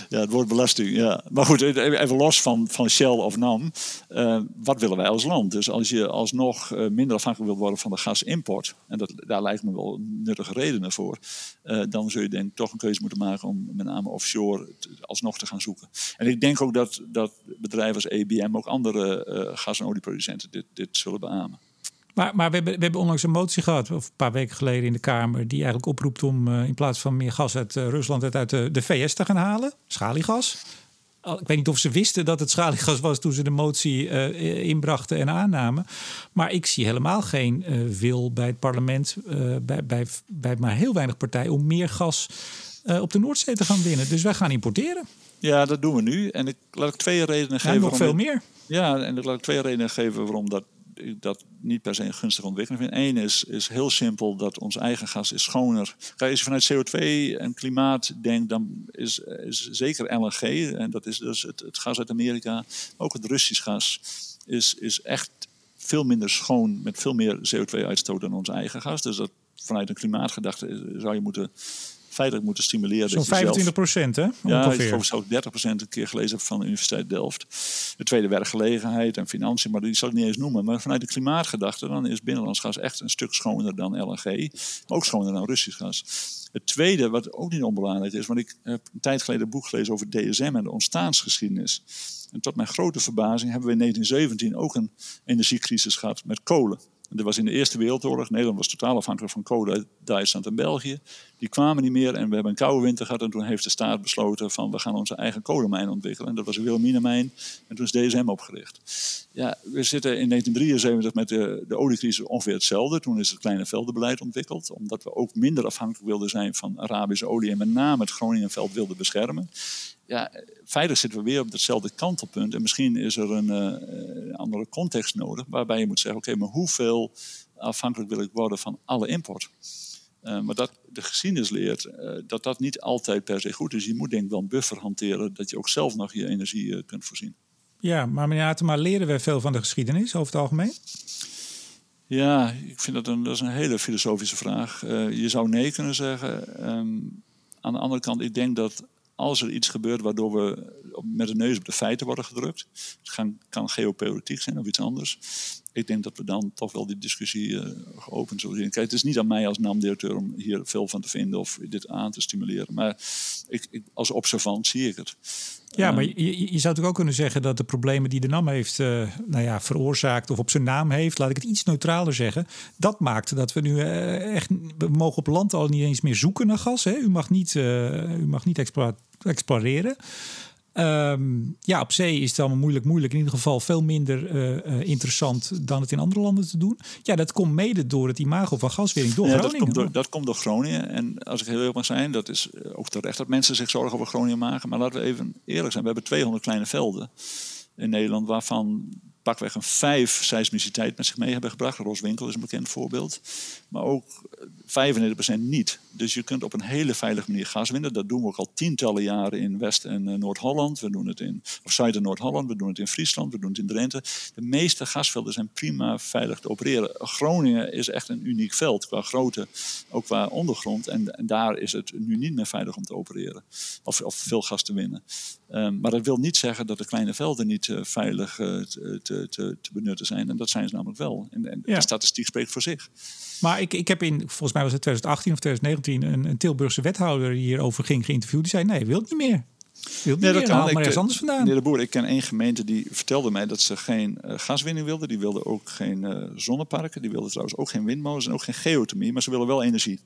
ja, het woord belasting. Ja. Maar goed, even los van, van Shell of NAM. Uh, wat willen wij als land? Dus als je alsnog uh, minder afhankelijk wilt worden van de gasimport, en dat, daar lijkt me wel nuttige redenen voor, uh, dan zul je denk ik toch een keuze moeten maken om met name offshore alsnog te gaan zoeken. En ik denk ook dat, dat bedrijven als EBM, ook andere gas- en olieproducenten, dit, dit zullen beamen. Maar, maar we, hebben, we hebben onlangs een motie gehad, of een paar weken geleden in de Kamer, die eigenlijk oproept om uh, in plaats van meer gas uit uh, Rusland uit, uit de, de, VS te gaan halen, schaliegas. Ik weet niet of ze wisten dat het schaliegas was toen ze de motie uh, inbrachten en aannamen. Maar ik zie helemaal geen wil bij het parlement, bij, bij, bij maar heel weinig partijen, om meer gas op de Noordzee te gaan winnen. Dus wij gaan importeren. Ja, dat doen we nu. En ik laat ik twee redenen geven. Nog veel meer. Ja, en ik laat ik twee redenen geven waarom dat ik dat niet per se een gunstige ontwikkeling vind. Eén is, is heel simpel dat ons eigen gas is schoner. Kijk, als je vanuit CO2 en klimaat denkt, dan is, is zeker LNG, en dat is dus het, gas uit Amerika, ook het Russisch gas, is, is echt veel minder schoon met veel meer CO2-uitstoot dan ons eigen gas. Dus dat vanuit een klimaatgedachte zou je moeten feitelijk moeten stimuleren. Zo'n 25 procent, hè? Ja, ik ook 30 procent een keer gelezen van de Universiteit Delft. De tweede werkgelegenheid en financiën, maar die zal ik niet eens noemen. Maar vanuit de klimaatgedachte, dan is binnenlands gas echt een stuk schoner dan LNG. Maar ook schoner dan Russisch gas. Het tweede, wat ook niet onbelangrijk is, want ik heb een tijd geleden een boek gelezen over DSM en de ontstaansgeschiedenis. En tot mijn grote verbazing hebben we in 1917 ook een energiecrisis gehad met kolen. Dat was in de Eerste Wereldoorlog. Nederland was totaal afhankelijk van kolen uit Duitsland en België. Die kwamen niet meer en we hebben een koude winter gehad. En toen heeft de staat besloten van we gaan onze eigen kolenmijn ontwikkelen. En dat was een Wilhelminamijn. En toen is DSM opgericht. Ja, we zitten in 1973 met de, de oliecrisis ongeveer hetzelfde. Toen is het kleine veldenbeleid ontwikkeld. Omdat we ook minder afhankelijk wilden zijn van Arabische olie. En met name het Groningenveld wilden beschermen ja, feitelijk zitten we weer op hetzelfde kantelpunt. En misschien is er een uh, andere context nodig, waarbij je moet zeggen: oké, okay, maar hoeveel afhankelijk wil ik worden van alle import? Uh, maar dat, de geschiedenis leert uh, dat dat niet altijd per se goed is. Je moet denk ik wel een buffer hanteren dat je ook zelf nog je energie kunt voorzien. Ja, maar meneer Atema, leren we veel van de geschiedenis over het algemeen? Ja, ik vind dat een, dat is een hele filosofische vraag. je zou nee kunnen zeggen. Um, aan de andere kant, ik denk dat als er iets gebeurt waardoor we met de neus op de feiten worden gedrukt, het kan, kan geopolitiek zijn of iets anders. Ik denk dat we dan toch wel die discussie uh, geopend zullen zien. Kijk, het is niet aan mij als NAM-directeur om hier veel van te vinden of dit aan te stimuleren. Maar ik, ik, als observant zie ik het. Ja, maar je, je, zou natuurlijk ook kunnen zeggen dat de problemen die de NAM heeft uh, nou ja, veroorzaakt of op zijn naam heeft, laat ik het iets neutraler zeggen, dat maakt dat we nu uh, echt, we mogen op land al niet eens meer zoeken naar gas. Hè? U mag niet, u mag niet exploreren. Um, ja, op zee is het allemaal moeilijk, moeilijk. In ieder geval veel minder uh, uh, interessant dan het in andere landen te doen. Ja, dat komt mede door het imago van gaswinning door ja, Groningen. Dat komt door, dat komt door Groningen. En als ik heel eerlijk mag zijn, dat is ook terecht dat mensen zich zorgen over Groningen maken. Maar laten we even eerlijk zijn. We hebben 200 kleine velden in Nederland, waarvan pakweg een vijf seismiciteit met zich mee hebben gebracht. Roswinkel is een bekend voorbeeld. Maar ook 95% niet. Dus je kunt op een hele veilige manier gas winnen. Dat doen we ook al tientallen jaren in West- en uh, Noord-Holland. We doen het in of Zuid- en Noord-Holland. We doen het in Friesland. We doen het in Drenthe. De meeste gasvelden zijn prima veilig te opereren. Groningen is echt een uniek veld qua grootte, ook qua ondergrond. En, en daar is het nu niet meer veilig om te opereren. Of, of veel gas te winnen. Um, maar dat wil niet zeggen dat de kleine velden niet uh, veilig uh, te, te, te, benutten zijn. En dat zijn ze namelijk wel. En, en ja. de statistiek spreekt voor zich. Maar ik, ik heb in, volgens mij was het 2018 of 2019, een, een Tilburgse wethouder die hierover ging geïnterviewd. Die zei: nee, wil het niet meer. Wil nee, dat kan. Haal maar ergens anders vandaan. Meneer de Boer, ik ken één gemeente die vertelde mij dat ze geen uh, gaswinning wilde. Die wilde ook geen uh, zonneparken. Die wilde trouwens ook geen windmolens en ook geen geothermie. Maar ze willen wel energie.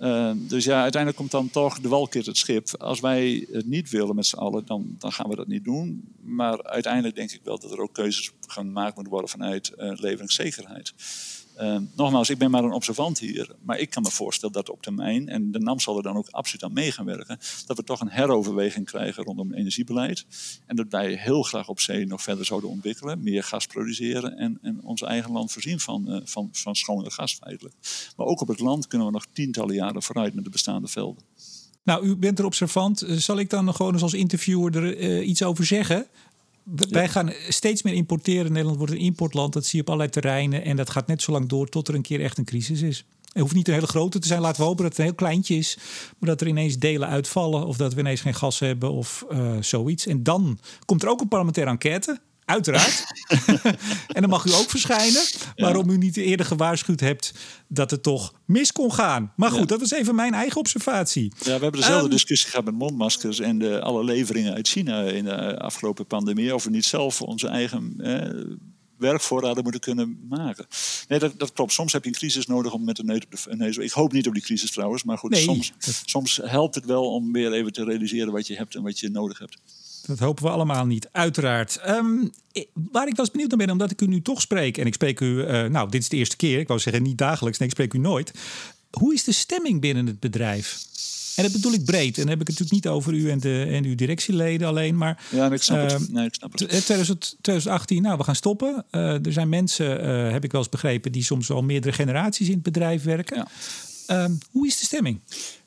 Uh, dus ja, uiteindelijk komt dan toch de walkeert het schip. Als wij het niet willen met z'n allen, dan, dan gaan we dat niet doen. Maar uiteindelijk denk ik wel dat er ook keuzes gemaakt moeten worden vanuit uh, leveringszekerheid. Uh, nogmaals, ik ben maar een observant hier. Maar ik kan me voorstellen dat op termijn, en de NAM zal er dan ook absoluut aan mee gaan werken, dat we toch een heroverweging krijgen rondom energiebeleid. En dat wij heel graag op zee nog verder zouden ontwikkelen, meer gas produceren en, en ons eigen land voorzien van, uh, van, van schone gas feitelijk. Maar ook op het land kunnen we nog tientallen jaren vooruit met de bestaande velden. Nou, u bent er observant. Zal ik dan gewoon eens als interviewer er uh, iets over zeggen? Wij gaan steeds meer importeren. Nederland wordt een importland. Dat zie je op allerlei terreinen. En dat gaat net zo lang door tot er een keer echt een crisis is. Het hoeft niet een hele grote te zijn. Laten we hopen dat het een heel kleintje is. Maar dat er ineens delen uitvallen. Of dat we ineens geen gas hebben of uh, zoiets. En dan komt er ook een parlementaire enquête. Uiteraard. en dan mag u ook verschijnen. Waarom u niet eerder gewaarschuwd hebt dat het toch mis kon gaan. Maar goed, ja. dat is even mijn eigen observatie. Ja, we hebben dezelfde um, discussie gehad met mondmaskers en de, alle leveringen uit China in de afgelopen pandemie. Of we niet zelf onze eigen eh, werkvoorraden moeten kunnen maken. Nee, dat, dat, klopt. Soms heb je een crisis nodig om met de neus op de neus. Ik hoop niet op die crisis trouwens, maar goed, nee, soms, soms helpt het wel om weer even te realiseren wat je hebt en wat je nodig hebt. Dat hopen we allemaal niet, uiteraard. Um, waar ik was benieuwd naar ben, omdat ik u nu toch spreek... en ik spreek u, uh, nou, dit is de eerste keer. Ik wou zeggen niet dagelijks, nee, ik spreek u nooit. Hoe is de stemming binnen het bedrijf? En dat bedoel ik breed. En dan heb ik het natuurlijk niet over u en, de, en uw directieleden alleen. Maar, ja, ik snap, uh, het. Nee, ik snap het. 2018, nou, we gaan stoppen. Uh, er zijn mensen, uh, heb ik wel eens begrepen... die soms al meerdere generaties in het bedrijf werken. Ja. Um, hoe is de stemming?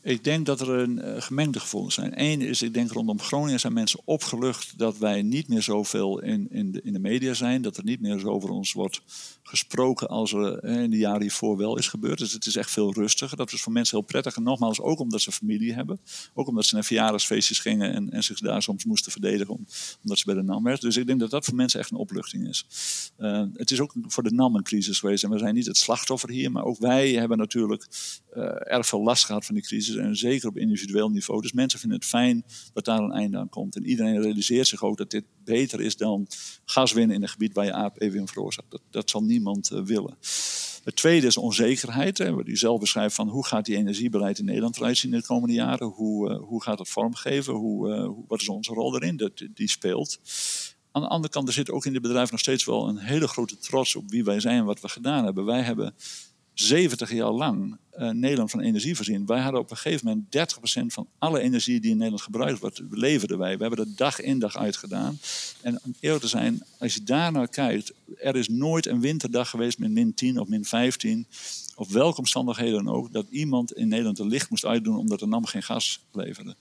Ik denk dat er een uh, gemengde gevoelens zijn. Eén is, ik denk rondom Groningen zijn mensen opgelucht dat wij niet meer zoveel in, in, de, in de media zijn. Dat er niet meer zo over ons wordt gesproken als er in de jaren hiervoor wel is gebeurd. Dus het is echt veel rustiger. Dat is voor mensen heel prettig. En nogmaals, ook omdat ze familie hebben. Ook omdat ze naar verjaardagsfeestjes gingen en, en zich daar soms moesten verdedigen om, omdat ze bij de NAM werd. Dus ik denk dat dat voor mensen echt een opluchting is. Uh, het is ook voor de NAM een crisis geweest. En we zijn niet het slachtoffer hier, maar ook wij hebben natuurlijk erg veel last gehad van die crisis. En zeker op individueel niveau. Dus mensen vinden het fijn dat daar een einde aan komt. En iedereen realiseert zich ook dat dit beter is dan gas winnen in een gebied waar je aardbeving veroorzaakt. Dat, dat zal niemand uh, willen. Het tweede is onzekerheid. Wat u zelf beschrijft van hoe gaat die energiebeleid in Nederland eruit zien in de komende jaren? Hoe, uh, hoe gaat het vormgeven? Hoe, uh, wat is onze rol erin? Dat, die speelt. Aan de andere kant, er zit ook in het bedrijf nog steeds wel een hele grote trots op wie wij zijn en wat we gedaan hebben. Wij hebben 70 jaar lang uh, Nederland van energie voorzien. Wij hadden op een gegeven moment 30% van alle energie die in Nederland gebruikt wordt, leverden wij. We hebben dat dag in dag uit gedaan. En om eerlijk te zijn, als je daar naar kijkt, er is nooit een winterdag geweest met min 10 of min 15 of welke omstandigheden dan ook, dat iemand in Nederland de licht moest uitdoen omdat de NAM geen gas leverde.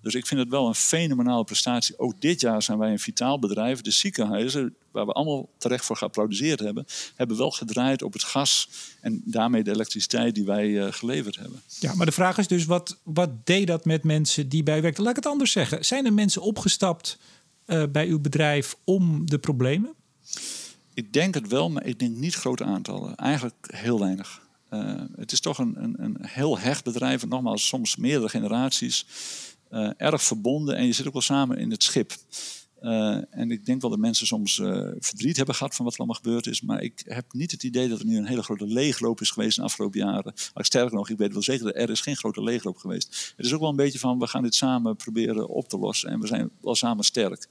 Dus ik vind het wel een fenomenale prestatie. Ook dit jaar zijn wij een vitaal bedrijf. De ziekenhuizen, waar we allemaal terecht voor geapplaudiseerd hebben, hebben wel gedraaid op het gas en daarmee de elektriciteit die wij uh, geleverd hebben. Ja, maar de vraag is dus, wat, wat deed dat met mensen die bij werkten? Laat ik het anders zeggen. Zijn er mensen opgestapt uh, bij uw bedrijf om de problemen? Ik denk het wel, maar ik denk niet grote aantallen. Eigenlijk heel weinig. Uh, het is toch een, een, een, heel hecht bedrijf. En nogmaals, soms meerdere generaties. Uh, erg verbonden en je zit ook wel samen in het schip. Uh, en ik denk wel dat mensen soms verdriet hebben gehad van wat er allemaal gebeurd is. Maar ik heb niet het idee dat er nu een hele grote leegloop is geweest in de afgelopen jaren. Maar sterker nog, ik weet wel zeker dat er is geen grote leegloop geweest. Het is ook wel een beetje van, we gaan dit samen proberen op te lossen. En we zijn wel samen sterk.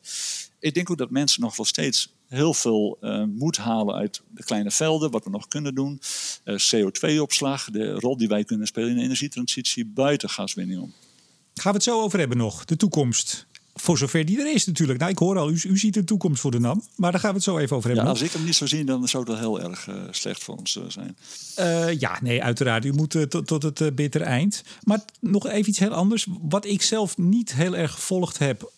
Ik denk ook dat mensen nog wel steeds heel veel uh, moed halen uit de kleine velden, wat we nog kunnen doen. Uh, CO2-opslag, de rol die wij kunnen spelen in de energietransitie buiten gaswinning om. Gaan we het zo over hebben nog, de toekomst. Voor zover die er is natuurlijk. Nou, ik hoor al, u, u ziet een toekomst voor de NAM. Maar daar gaan we het zo even over hebben. Ja, als ik hem niet zou zien, dan zou dat heel erg uh, slecht voor ons uh, zijn. Uh, ja, nee, uiteraard. U moet tot, tot het bitter eind. Maar nog even iets heel anders. Wat ik zelf niet heel erg gevolgd heb...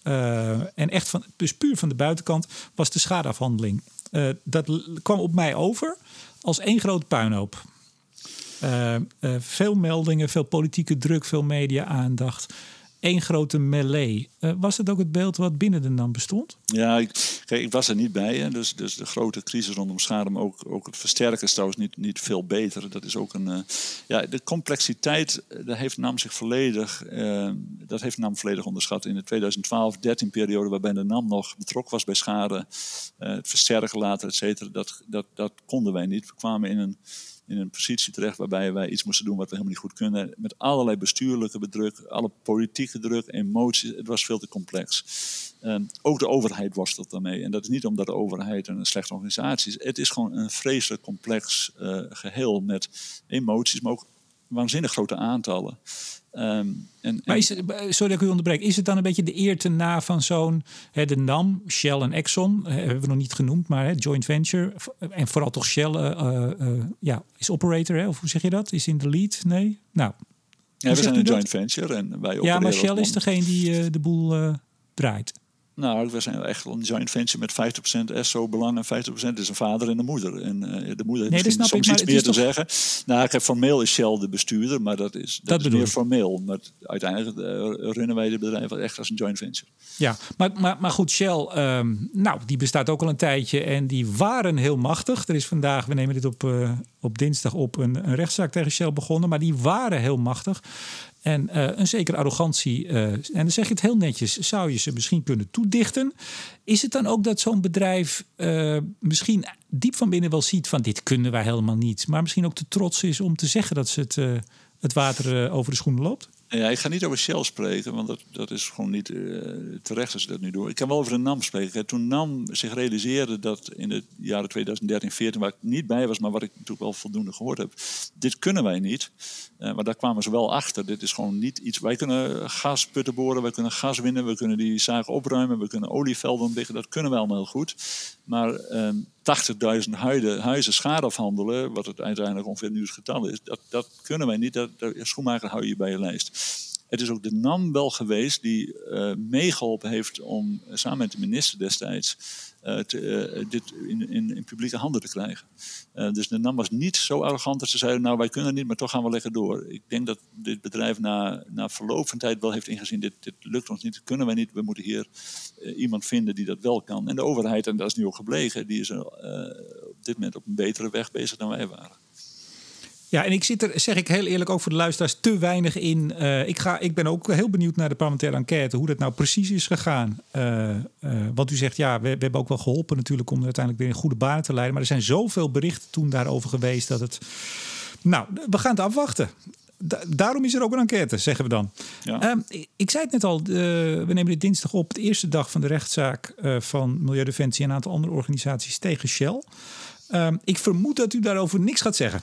en echt van, dus puur van de buitenkant... was de schadeafhandeling. dat kwam op mij over als één grote puinhoop. veel meldingen, veel politieke druk, veel media-aandacht één grote melee. Uh, was het ook het beeld wat binnen de NAM bestond? Ja, ik, ik was er niet bij. Hè. Dus, dus de grote crisis rondom schade, ook, ook het versterken is trouwens niet, niet veel beter. Dat is ook een. Uh, ja, de complexiteit, eh, daar heeft NAM zich volledig. Dat heeft NAM volledig onderschat in de 2012-13 periode, waarbij de NAM nog betrokken was bij schade. het versterken later, et cetera. Dat, dat, dat konden wij niet. We kwamen in een in een positie terecht waarbij wij iets moesten doen wat we helemaal niet goed kunnen. Met allerlei bestuurlijke druk, alle politieke druk, emoties. Het was veel te complex. Um, ook de overheid worstelt daarmee. En dat is niet omdat de overheid een slechte organisatie is. Het is gewoon een vreselijk complex uh, geheel met emoties, maar ook waanzinnig grote aantallen. Um, en, maar is het, sorry dat ik u onderbreek. Is het dan een beetje de eer te na van zo'n... de NAM, Shell en Exxon, hebben we nog niet genoemd... maar hè, joint venture. En vooral toch Shell uh, uh, ja, is operator, hè? of hoe zeg je dat? Is in de lead? Nee? Nou, ja, we zijn een joint venture en wij Ja, maar Shell is degene die de boel draait. Nou, we zijn echt een joint venture met 50% SO belang en 50% is een vader en een moeder. En uh, de moeder heeft nee, misschien soms ik, iets meer te toch... zeggen. Nou, ik heb formeel is Shell de bestuurder, maar dat is, dat, dat is meer formeel. Maar uiteindelijk uh, runnen wij de bedrijf echt als een joint venture. Ja, maar, maar, maar goed, Shell, um, nou, die bestaat ook al een tijdje en die waren heel machtig. Er is vandaag, we nemen dit op, uh, op dinsdag op, een, een rechtszaak tegen Shell begonnen, maar die waren heel machtig. En uh, een zekere arrogantie, uh, en dan zeg je het heel netjes, zou je ze misschien kunnen toedichten. Is het dan ook dat zo'n bedrijf uh, misschien diep van binnen wel ziet van dit kunnen wij helemaal niet, maar misschien ook te trots is om te zeggen dat ze het, het water over de schoenen loopt? Ja, ik ga niet over Shell spreken, want dat, dat is gewoon niet uh, terecht als ze dat nu doen. Ik kan wel over de NAM spreken. Toen NAM zich realiseerde dat in de jaren 2013, 14, waar ik niet bij was, maar wat ik natuurlijk wel voldoende gehoord heb, dit kunnen wij niet. Uh, maar daar kwamen ze wel achter. Dit is gewoon niet iets. Wij kunnen gasputten boren, wij kunnen gas winnen, we kunnen die zaken opruimen, we kunnen olievelden ontwikkelen. Dat kunnen wij allemaal heel goed. Maar uh, 80.000 huizen schade afhandelen, wat het uiteindelijk ongeveer nu het getal is, dat, dat kunnen wij niet. Dat, dat, schoenmaker hou je bij je lijst. Het is ook de NAM wel geweest die uh, meegeholpen heeft om uh, samen met de minister destijds te, dit in, in, in, publieke handen te krijgen. dus de NAM was niet zo arrogant dat ze zeiden, nou wij kunnen niet, maar toch gaan we lekker door. Ik denk dat dit bedrijf na, na verloop van tijd wel heeft ingezien, dit, dit lukt ons niet, kunnen wij niet, we moeten hier iemand vinden die dat wel kan. En de overheid, en dat is nu ook gebleken, die is op dit moment op een betere weg bezig dan wij waren. Ja, en ik zit er, zeg ik heel eerlijk, ook voor de luisteraars te weinig in. Uh, ik, ga, ik ben ook heel benieuwd naar de parlementaire enquête, hoe dat nou precies is gegaan. Uh, uh, want u zegt, ja, we, we, hebben ook wel geholpen natuurlijk om uiteindelijk weer in goede banen te leiden. Maar er zijn zoveel berichten toen daarover geweest dat het. Nou, we gaan het afwachten. Da daarom is er ook een enquête, zeggen we dan. Ja. Ehm, ik zei het net al, we nemen dit dinsdag op, de eerste dag van de rechtszaak van Milieudefensie en een aantal andere organisaties tegen Shell. Ehm, ik vermoed dat u daarover niks gaat zeggen.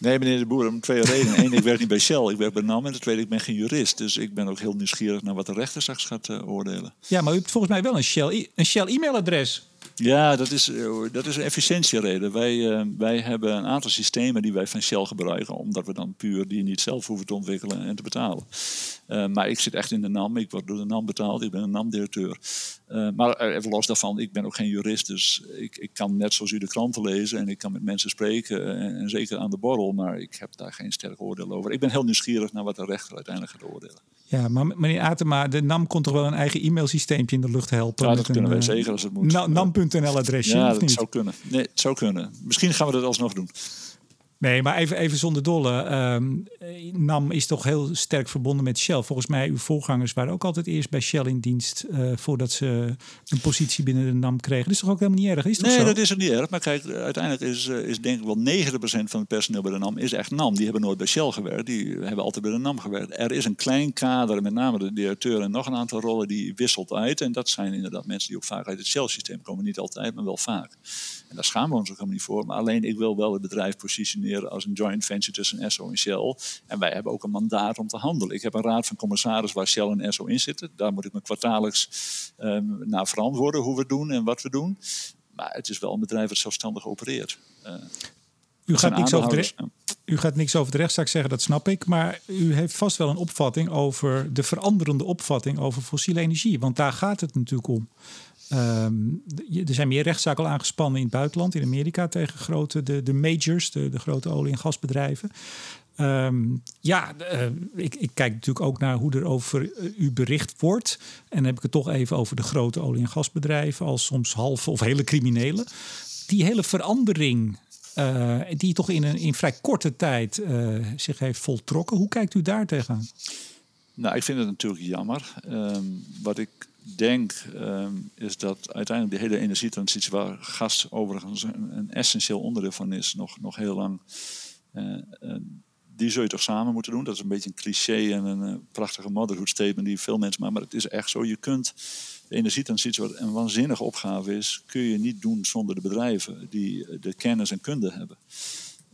Nee, meneer de Boer, om twee redenen. Eén, ik werk niet bij Shell, ik werk bij NAM. En de tweede, ik ben geen jurist. Dus ik ben ook heel nieuwsgierig naar wat de rechter straks gaat uh, oordelen. Ja, maar u hebt volgens mij wel een Shell, een Shell e-mailadres. Ja, dat is, eh, dat is een efficiëntiereden. Wij, uh, wij hebben een aantal systemen die wij van Shell gebruiken, omdat we dan puur die niet zelf hoeven te ontwikkelen en te betalen. Uh, maar ik zit echt in de NAM, ik word door de NAM betaald, ik ben een NAM-directeur. maar even los daarvan, ik ben ook geen jurist, dus ik, ik kan net zoals u de kranten lezen en ik kan met mensen spreken en, en zeker aan de borrel, maar ik heb daar geen sterk oordeel over. Ik ben heel nieuwsgierig naar wat de rechter uiteindelijk gaat oordelen. Ja, maar meneer Atema, de NAM kon toch wel een eigen e-mailsysteempje in de lucht helpen? Ja, dat kunnen wij zeker als het moet. NAM.nl-adresje, Ja, of dat zou kunnen. Nee, het zou kunnen. Misschien gaan we dat alsnog doen. Nee, maar even, even zonder dolle. Ehm, NAM is toch heel sterk verbonden met Shell. Volgens mij, uw voorgangers waren ook altijd eerst bij Shell in dienst... Uh, voordat ze een positie binnen de NAM kregen. Dat is toch ook helemaal niet erg? Is nee, zo? dat is ook niet erg. Maar kijk, uiteindelijk is, is denk ik wel 90% van het personeel bij de NAM is echt NAM. Die hebben nooit bij Shell gewerkt. Die hebben altijd bij de NAM gewerkt. Er is een klein kader, met name de directeur en nog een aantal rollen... die wisselt uit. En dat zijn inderdaad mensen die ook vaak uit het Shell-systeem komen. Niet altijd, maar wel vaak. En daar schamen we ons ook helemaal niet voor. Maar alleen ik wil wel het bedrijf positioneren als een joint venture tussen Esso en Shell. En wij hebben ook een mandaat om te handelen. Ik heb een raad van commissaris waar Shell en Esso in zitten. Daar moet ik me kwartaallijks um, naar verantwoorden hoe we doen en wat we doen. Maar het is wel een bedrijf dat zelfstandig opereert. Uh, u, gaat niks over de, u gaat niks over de rechtszaak zeggen, dat snap ik. Maar u heeft vast wel een opvatting over de veranderende opvatting over fossiele energie. Want daar gaat het natuurlijk om. Um, er zijn meer rechtszaken aangespannen in het buitenland, in Amerika, tegen grote, de, de majors, de, de grote olie- en gasbedrijven. Um, ja, uh, ik, ik, kijk natuurlijk ook naar hoe er over uh, u bericht wordt. En dan heb ik het toch even over de grote olie- en gasbedrijven, als soms halve of hele criminelen. Die hele verandering, uh, die toch in een in vrij korte tijd zich heeft voltrokken. Hoe kijkt u daar tegenaan? Nou, ik vind het natuurlijk jammer. Um, wat ik denk, um, is dat uiteindelijk de hele energietransitie, waar gas overigens een, een essentieel onderdeel van is, nog, nog heel lang. Uh, uh, die zul je toch samen moeten doen. Dat is een beetje een cliché en een uh, prachtige motherhood statement die veel mensen maken. Maar het is echt zo. Je kunt de energietransitie, wat een waanzinnige opgave is, kun je niet doen zonder de bedrijven die de kennis en kunde hebben.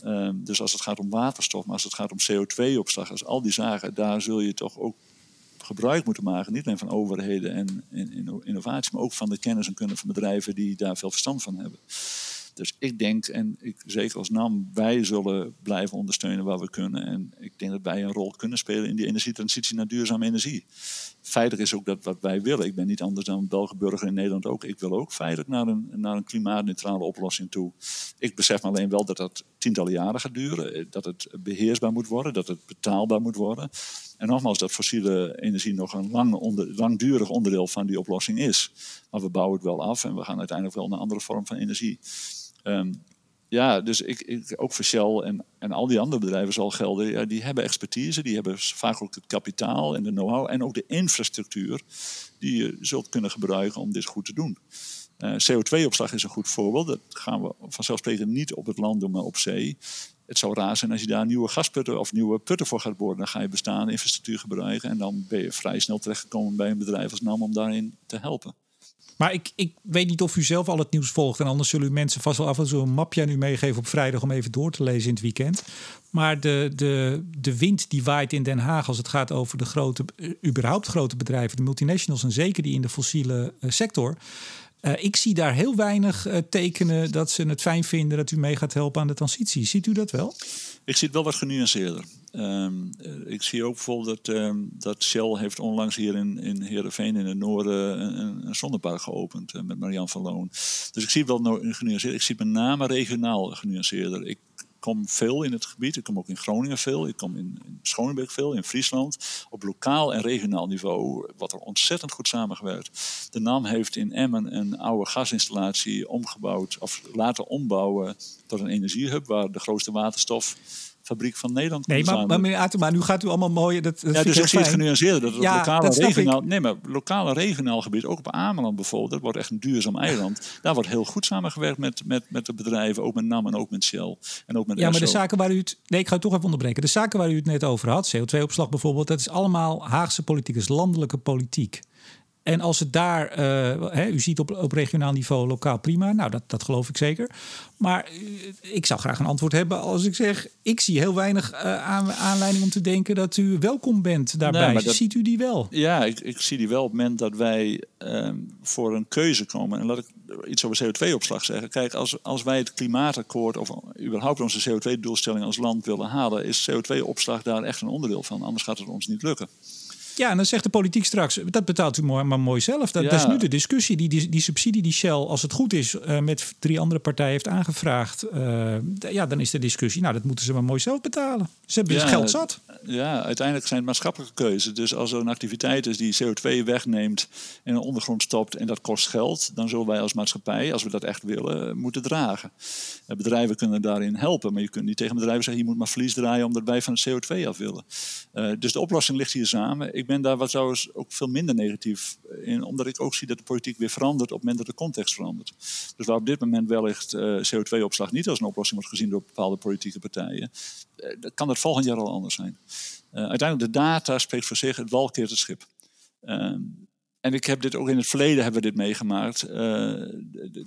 Um, dus als het gaat om waterstof, maar als het gaat om CO2-opslag, als al die zaken, daar zul je toch ook gebruik moeten maken, niet alleen van overheden en, en innovatie, maar ook van de kennis en kunde van bedrijven die daar veel verstand van hebben. Dus ik denk, en ik, zeker als NAM, wij zullen blijven ondersteunen waar we kunnen. En ik denk dat wij een rol kunnen spelen in die energietransitie naar duurzame energie. Feitelijk is ook dat wat wij willen. Ik ben niet anders dan een Belgenburger in Nederland ook. Ik wil ook feitelijk naar een, naar een klimaatneutrale oplossing toe. Ik besef alleen wel dat dat tientallen jaren gaat duren. Dat het beheersbaar moet worden, dat het betaalbaar moet worden. En nogmaals, dat fossiele energie nog een lang onder, langdurig onderdeel van die oplossing is. Maar we bouwen het wel af en we gaan uiteindelijk wel naar een andere vorm van energie. Um, ja, dus ik, ik, ook voor Shell en, en al die andere bedrijven zal gelden. Ja, die hebben expertise, die hebben vaak ook het kapitaal en de know-how en ook de infrastructuur die je zult kunnen gebruiken om dit goed te doen. Uh, CO2-opslag is een goed voorbeeld. Dat gaan we vanzelfsprekend niet op het land doen, maar op zee. Het zou raar zijn als je daar nieuwe gasputten of nieuwe putten voor gaat boren. Dan ga je bestaande infrastructuur gebruiken en dan ben je vrij snel terechtgekomen bij een bedrijf als NAM om daarin te helpen. Maar ik, ik weet niet of u zelf al het nieuws volgt. En anders zullen u mensen vast wel af en toe een mapje aan u meegeven op vrijdag om even door te lezen in het weekend. Maar de, de, de wind die waait in Den Haag als het gaat over de grote, überhaupt grote bedrijven, de multinationals en zeker die in de fossiele uh, sector. Uh, ik zie daar heel weinig uh, tekenen dat ze het fijn vinden dat u mee gaat helpen aan de transitie. Ziet u dat wel? Ik zie het wel wat genuanceerder. Um, ik zie ook bijvoorbeeld dat, um, dat Shell heeft onlangs hier in, in Heerenveen in het noorden een, een zonnepark geopend met Marian van Loon. Dus ik zie het wel genuanceerder. Ik zie het met name regionaal genuanceerder. Kom veel in het gebied. Ik kom ook in Groningen veel. Ik kom in, in Schoonenberg veel, in Friesland. Op lokaal en regionaal niveau wordt er ontzettend goed samengewerkt. De NAM heeft in Emmen een oude gasinstallatie omgebouwd, of laten ombouwen tot een energiehub waar de grootste waterstof fabriek van Nederland. Nee, maar, maar meneer Atema, nu gaat u allemaal mooi. Dat, dat ja, dus ik zie het genuanceerder. Dat het ja, lokale dat regionaal, nee, maar lokale regionaal gebied, ook op Ameland bijvoorbeeld, dat wordt echt een duurzaam eiland. Daar wordt heel goed samengewerkt met, met, met de bedrijven, ook met NAM en ook met Shell. En ook met ja, maar de zaken waar u het. Nee, ik ga het toch even onderbreken. De zaken waar u het net over had, CO2-opslag bijvoorbeeld, dat is allemaal Haagse politiek, is landelijke politiek. En als het daar, uh, hè, u ziet op, op regionaal niveau lokaal prima. Nou, dat, dat geloof ik zeker. Maar uh, ik zou graag een antwoord hebben als ik zeg... ik zie heel weinig uh, aan, aanleiding om te denken dat u welkom bent daarbij. Nee, dat, ziet u die wel? Ja, ik, ik, zie die wel op het moment dat wij ehm, voor een keuze komen. En laat ik iets over CO2-opslag zeggen. Kijk, als, als wij het klimaatakkoord... of überhaupt onze CO2-doelstelling als land willen halen... is CO2-opslag daar echt een onderdeel van. Anders gaat het ons niet lukken. Ja, en dan zegt de politiek straks, dat betaalt u maar mooi zelf. Dat, is nu de discussie. Die, die, die, subsidie die Shell, als het goed is, uh, met drie andere partijen heeft aangevraagd. Uh, ja, dan is de discussie, nou, dat moeten ze maar mooi zelf betalen. Ze hebben ja, geld zat. Ja, uiteindelijk zijn het maatschappelijke keuzes. Dus als er een activiteit is die CO2 wegneemt en een ondergrond stopt en dat kost geld, dan zullen wij als maatschappij, als we dat echt willen, moeten dragen. Uh, bedrijven kunnen daarin helpen, maar je kunt niet tegen bedrijven zeggen, je moet maar verlies draaien omdat wij van het CO2 af willen. dus de oplossing ligt hier samen. Ik ik ben daar wat trouwens ook veel minder negatief in, omdat ik ook zie dat de politiek weer verandert op het moment dat de context verandert. Dus waar op dit moment wellicht uh, CO2-opslag niet als een oplossing wordt gezien door bepaalde politieke partijen, uh, kan dat volgend jaar al anders zijn. Uiteindelijk, de data spreekt voor zich, het wal keert het schip. Ehm, en ik heb dit ook in het verleden hebben we dit meegemaakt.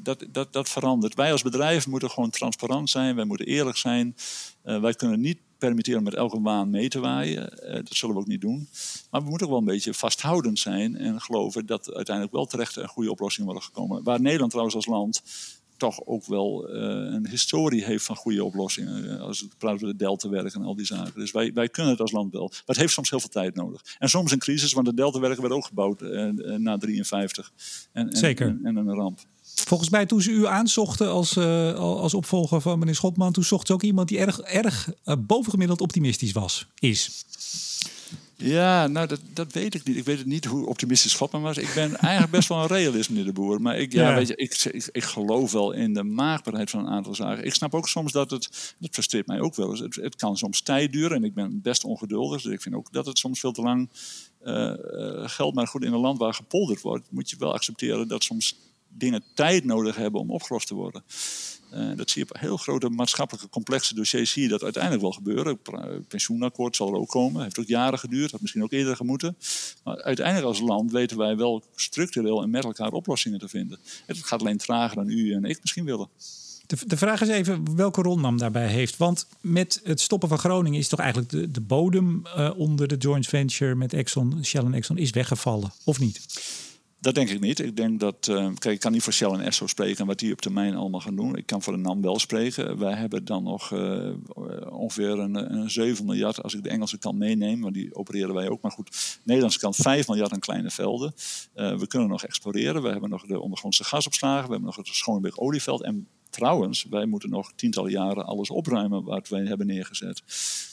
dat, dat, dat verandert. Wij als bedrijf moeten gewoon transparant zijn. Wij moeten eerlijk zijn. wij kunnen niet permitteren met elke waan mee te waaien. Uh, dat zullen we ook niet doen. Maar we moeten ook wel een beetje vasthoudend zijn en geloven dat uiteindelijk wel terecht een goede oplossingen worden gekomen. Waar Nederland trouwens als land toch ook wel uh, een historie heeft van goede oplossingen. Eh, als het praat over de deltawerk en al die zaken. Dus wij, wij kunnen het als land wel. Maar het heeft soms heel veel tijd nodig. En soms een crisis, want de deltawerken werd ook gebouwd uh, na 53. En, en, Zeker. En, en, een ramp. Volgens mij toen ze u aanzochten als, uh, als opvolger van meneer Schotman... toen zocht ze ook iemand die erg, erg uh, bovengemiddeld optimistisch was, is. Ja, nou dat, dat weet ik niet. Ik weet het niet hoe optimistisch Schotman was. Ik ben eigenlijk best wel een realist, meneer de Boer. Maar ik, ja, Weet je, ik, ik, ik, geloof wel in de maakbaarheid van een aantal zaken. Ik snap ook soms dat het, dat frustreert mij ook wel eens. Het, het kan soms tijd duren en ik ben best ongeduldig. Dus ik vind ook dat het soms veel te lang uh, geldt. Maar goed, in een land waar gepolderd wordt, moet je wel accepteren dat soms dingen tijd nodig hebben om opgelost te worden. Uh, dat zie je op heel grote maatschappelijke complexe dossiers zie je dat uiteindelijk wel gebeuren. Het pensioenakkoord zal er ook komen. Heeft ook jaren geduurd, had misschien ook eerder gemoeten. Maar uiteindelijk als land weten wij wel structureel en met elkaar oplossingen te vinden. Het gaat alleen trager dan u en ik misschien willen. De, de vraag is even welke rol NAM daarbij heeft. Want met het stoppen van Groningen is toch eigenlijk de, de bodem uh, onder de joint venture met Exxon, Shell en Exxon is weggevallen, of niet? Dat denk ik niet. Ik denk dat, uh, kijk, ik kan niet voor Shell en Esso spreken wat die op termijn allemaal gaan doen. Ik kan voor de NAM wel spreken. Wij hebben dan nog uh, ongeveer een, een, 7 miljard, als ik de Engelse kant meeneem, want die opereren wij ook. Maar goed, de Nederlandse kant 5 miljard aan kleine velden. Uh, we kunnen nog exploreren. We hebben nog de ondergrondse gasopslagen. We hebben nog het Schoonberg olieveld. En trouwens, wij moeten nog tientallen jaren alles opruimen wat wij hebben neergezet.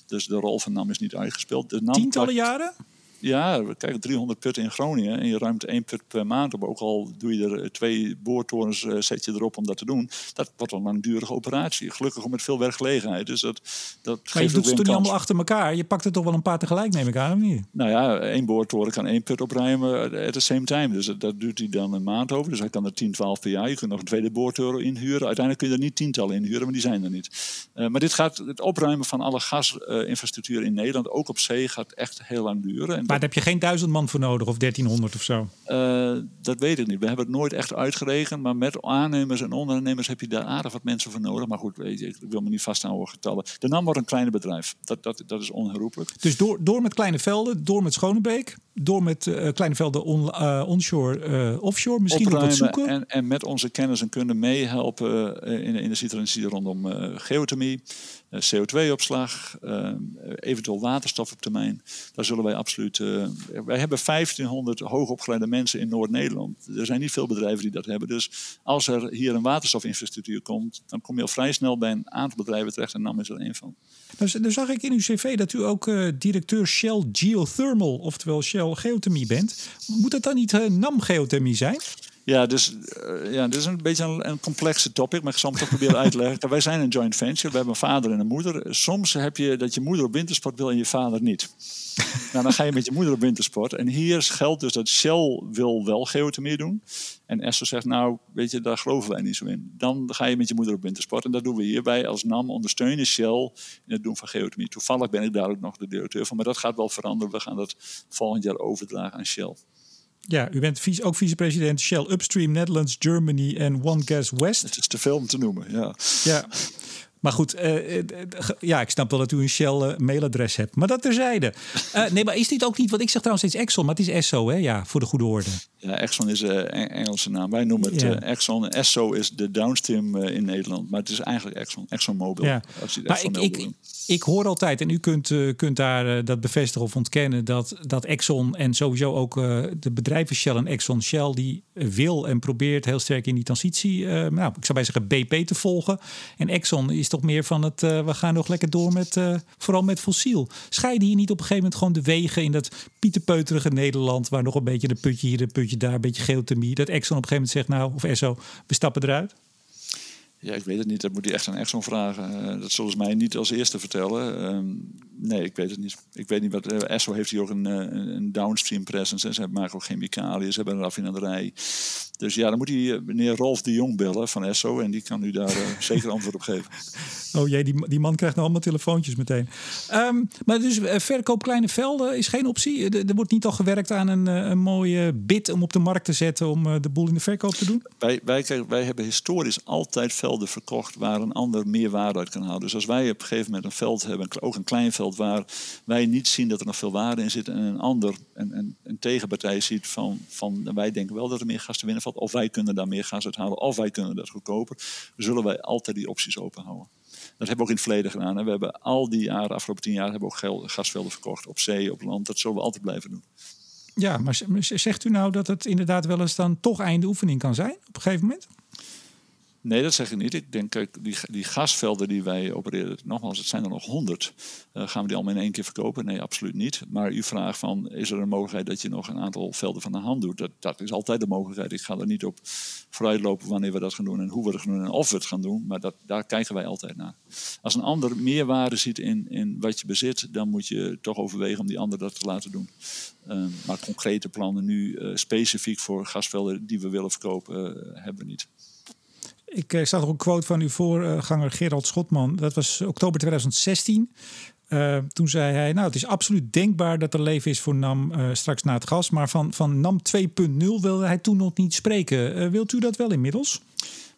Dus de rol van NAM is niet uitgespeeld. De NAM tientallen jaren? Ja, kijk, 300 putten in Groningen en je ruimt één put per maand op. Ook al doe je er twee boortorens, uh, zet je erop om dat te doen. Dat wordt een langdurige operatie. Gelukkig ook met veel werkgelegenheid. Dus dat, dat maar je doet het toch niet allemaal achter elkaar? Je pakt er toch wel een paar tegelijk, neem ik aan, of niet? Nou ja, één boortoren kan één put opruimen at the same time. Dus dat, dat duurt hij dan een maand over. Dus hij kan er 10, 12 per jaar. Je kunt nog een tweede boortoren inhuren. Uiteindelijk kun je er niet tientallen inhuren, maar die zijn er niet. Uh, maar dit gaat, het opruimen van alle gasinfrastructuur uh, in Nederland, ook op zee, gaat echt heel lang duren. En maar daar heb je geen duizend man voor nodig of 1300 of zo? Uh, dat weet ik niet. We hebben het nooit echt uitgerekend. Maar met aannemers en ondernemers heb je daar aardig wat mensen voor nodig. Maar goed, weet je, ik wil me niet vasthouden getallen. De NAM wordt een kleine bedrijf. Dat, dat, dat is onherroepelijk. Dus door, door met kleine velden, door met Schonebeek, door met uh, kleine velden on, uh, onshore, offshore, misschien nog wat zoeken. En, en met onze kennis en kunde meehelpen in, in de situatie rondom geothermie. CO2-opslag, eventueel waterstof op termijn. Daar zullen wij absoluut. wij hebben 1500 hoogopgeleide mensen in Noord-Nederland. Er zijn niet veel bedrijven die dat hebben. Dus als er hier een waterstofinfrastructuur komt, dan kom je al vrij snel bij een aantal bedrijven terecht en NAM is er één van. Nou, dan zag ik in uw cv dat u ook directeur Shell Geothermal, oftewel Shell Geothermie bent. Moet dat dan niet NAM Geothermie zijn? Ja, dus uh, ja, dit is een beetje een, een, complexe topic, maar ik zal hem toch proberen uit te leggen. Wij zijn een joint venture, we hebben een vader en een moeder. Soms heb je dat je moeder op wintersport wil en je vader niet. nou, dan ga je met je moeder op wintersport. En hier geldt dus dat Shell wil wel geothermie doen. En Esther zegt, nou, weet je, daar geloven wij niet zo in. Dan ga je met je moeder op wintersport. En dat doen we hierbij als NAM ondersteunen Shell in het doen van geothermie. Toevallig ben ik daar ook nog de directeur van, maar dat gaat wel veranderen. We gaan dat volgend jaar overdragen aan Shell. Ja, u bent vice, ook vicepresident Shell Upstream Netherlands, Germany en One Gas West. Het is te veel om te noemen, ja. Ja, maar goed, uh, ja, ik snap wel dat u een Shell uh, mailadres hebt. Maar dat terzijde. Nee, maar is dit ook niet, want ik zeg trouwens steeds Exxon, maar het is Esso, hè? Ja, voor de goede orde. Ja, Exxon is een Engelse naam. Wij noemen het ja. Exxon. Esso is de downstream in Nederland. Maar het is eigenlijk Exxon, ExxonMobil. Ja. maar ik, ik, ik hoor altijd, en u kunt, kunt daar dat bevestigen of ontkennen, dat, dat Exxon en sowieso ook de bedrijven Shell en Exxon, Shell, die wil en probeert heel sterk in die transitie, nou, ik zou bij zeggen BP te volgen. En Exxon is toch meer van het, uh, we gaan nog lekker door met, uh, vooral met fossiel. Scheiden hier niet op een gegeven moment gewoon de wegen in dat pieterpeuterige Nederland, waar nog een beetje een putje hier, een putje daar, een beetje geothermie, dat Exxon op een gegeven moment zegt, nou, of Esso, we stappen eruit? Ja, ik weet het niet. Dat moet hij echt aan Exxon vragen. Uh, dat zullen ze mij niet als eerste vertellen. Uh, nee, ik weet het niet. Ik weet niet wat. Uh, Esso heeft hier ook een, een downstream presence. Ze maken ook chemicaliën. Ze hebben een raffinaderij. Dus ja, dan moet hij meneer Rolf de Jong bellen van Esso. En die kan u daar zeker antwoord op geven. Oh jee, die, die man krijgt nou allemaal telefoontjes meteen. Um, maar dus verkoop kleine velden is geen optie. Er, er wordt niet al gewerkt aan een, een mooie bid om op de markt te zetten. om de boel in de verkoop te doen? Wij, wij, wij hebben historisch altijd velden verkocht waar een ander meer waarde uit kan halen. Dus als wij op een gegeven moment een veld hebben, ook een klein veld waar wij niet zien dat er nog veel waarde in zit en een ander, een, een, tegenpartij ziet van, van wij denken wel dat er meer gas te winnen valt, of wij kunnen daar meer gas uit halen, of wij kunnen dat goedkoper, zullen wij altijd die opties open houden. Dat hebben we ook in het verleden gedaan. Hè. We hebben al die jaren, afgelopen tien jaar, hebben we ook gasvelden verkocht op zee, op land. Dat zullen we altijd blijven doen. Ja, maar zegt u nou dat het inderdaad wel eens dan toch einde oefening kan zijn op een gegeven moment? Nee, dat zeg ik niet. Ik denk, kijk, die, die gasvelden die wij opereren, nogmaals, het zijn er nog honderd. Uh, gaan we die allemaal in één keer verkopen? Nee, absoluut niet. Maar u vraagt van, is er een mogelijkheid dat je nog een aantal velden van de hand doet? Dat, dat is altijd de mogelijkheid. Ik ga er niet op vooruitlopen wanneer we dat gaan doen en hoe we het gaan doen en of we het gaan doen. Maar dat, daar kijken wij altijd naar. Als een ander meer waarde ziet in, in wat je bezit, dan moet je toch overwegen om die ander dat te laten doen. Uh, maar concrete plannen nu uh, specifiek voor gasvelden die we willen verkopen, uh, hebben we niet. Ik uh, zag nog een quote van uw voorganger Gerald Schotman. Dat was oktober 2016. Uh, toen zei hij, nou het is absoluut denkbaar dat er leven is voor NAM uh, straks na het gas. Maar van, van NAM 2.0 wilde hij toen nog niet spreken. Uh, wilt u dat wel inmiddels?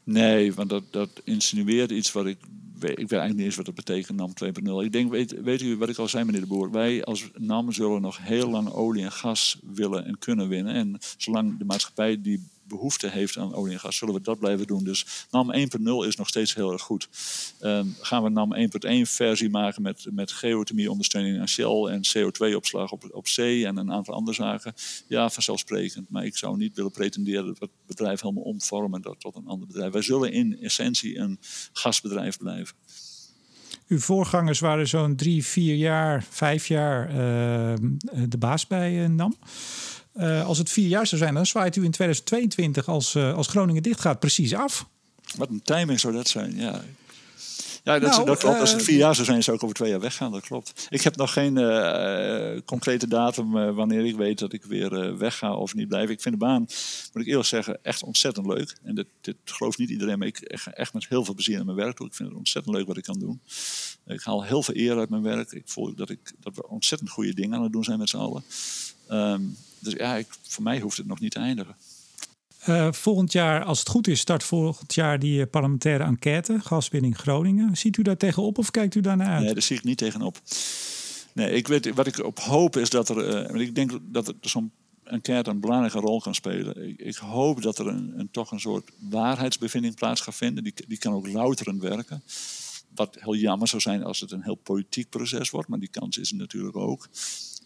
Nee, want dat, dat insinueert iets wat ik... Ik weet eigenlijk niet eens wat dat betekent, NAM 2.0. Ik denk, weet, weet u wat ik al zei meneer de Boer? Wij als NAM zullen nog heel lang olie en gas willen en kunnen winnen. En zolang de maatschappij die behoefte heeft aan olie en gas, zullen we dat blijven doen. Dus NAM 1.0 is nog steeds heel erg goed. Um, gaan we NAM 1.1 versie maken met, met geothermie ondersteuning aan Shell en CO2-opslag op, op zee en een aantal andere zaken? Ja, vanzelfsprekend. Maar ik zou niet willen pretenderen dat het bedrijf helemaal omvormen tot een ander bedrijf. Wij zullen in essentie een gasbedrijf blijven. Uw voorgangers waren zo'n drie, vier jaar, vijf jaar uh, de baas bij uh, NAM. Uh, als het vier jaar zou zijn, dan zwaait u in 2022 als, uh, als Groningen dicht gaat precies af. Wat een timing zou dat zijn, ja. Ja, dat, nou, dat klopt. Als het vier jaar zou zijn, zou ik over twee jaar weggaan. Dat klopt. Ik heb nog geen uh, concrete datum wanneer ik weet dat ik weer wegga of niet blijf. Ik vind de baan, moet ik eerlijk zeggen, echt ontzettend leuk. En dit, dit gelooft niet iedereen, maar ik ga echt met heel veel plezier naar mijn werk toe. Ik vind het ontzettend leuk wat ik kan doen. Ik haal heel veel eer uit mijn werk. Ik voel dat, ik, dat we ontzettend goede dingen aan het doen zijn met z'n allen. Um, dus ja, ik, voor mij hoeft het nog niet te eindigen. Uh, volgend jaar, als het goed is, start volgend jaar die parlementaire enquête, gaswinning Groningen. Ziet u daar tegenop of kijkt u daarnaar uit? Nee, daar zie ik niet tegenop. Nee, ik weet, wat ik op hoop is dat er, uh, ik denk dat er zo'n enquête een belangrijke rol kan spelen. Ik, ik hoop dat er een, een, toch een soort waarheidsbevinding plaats gaat vinden. Die, die kan ook louterend werken. Wat heel jammer zou zijn als het een heel politiek proces wordt, maar die kans is er natuurlijk ook.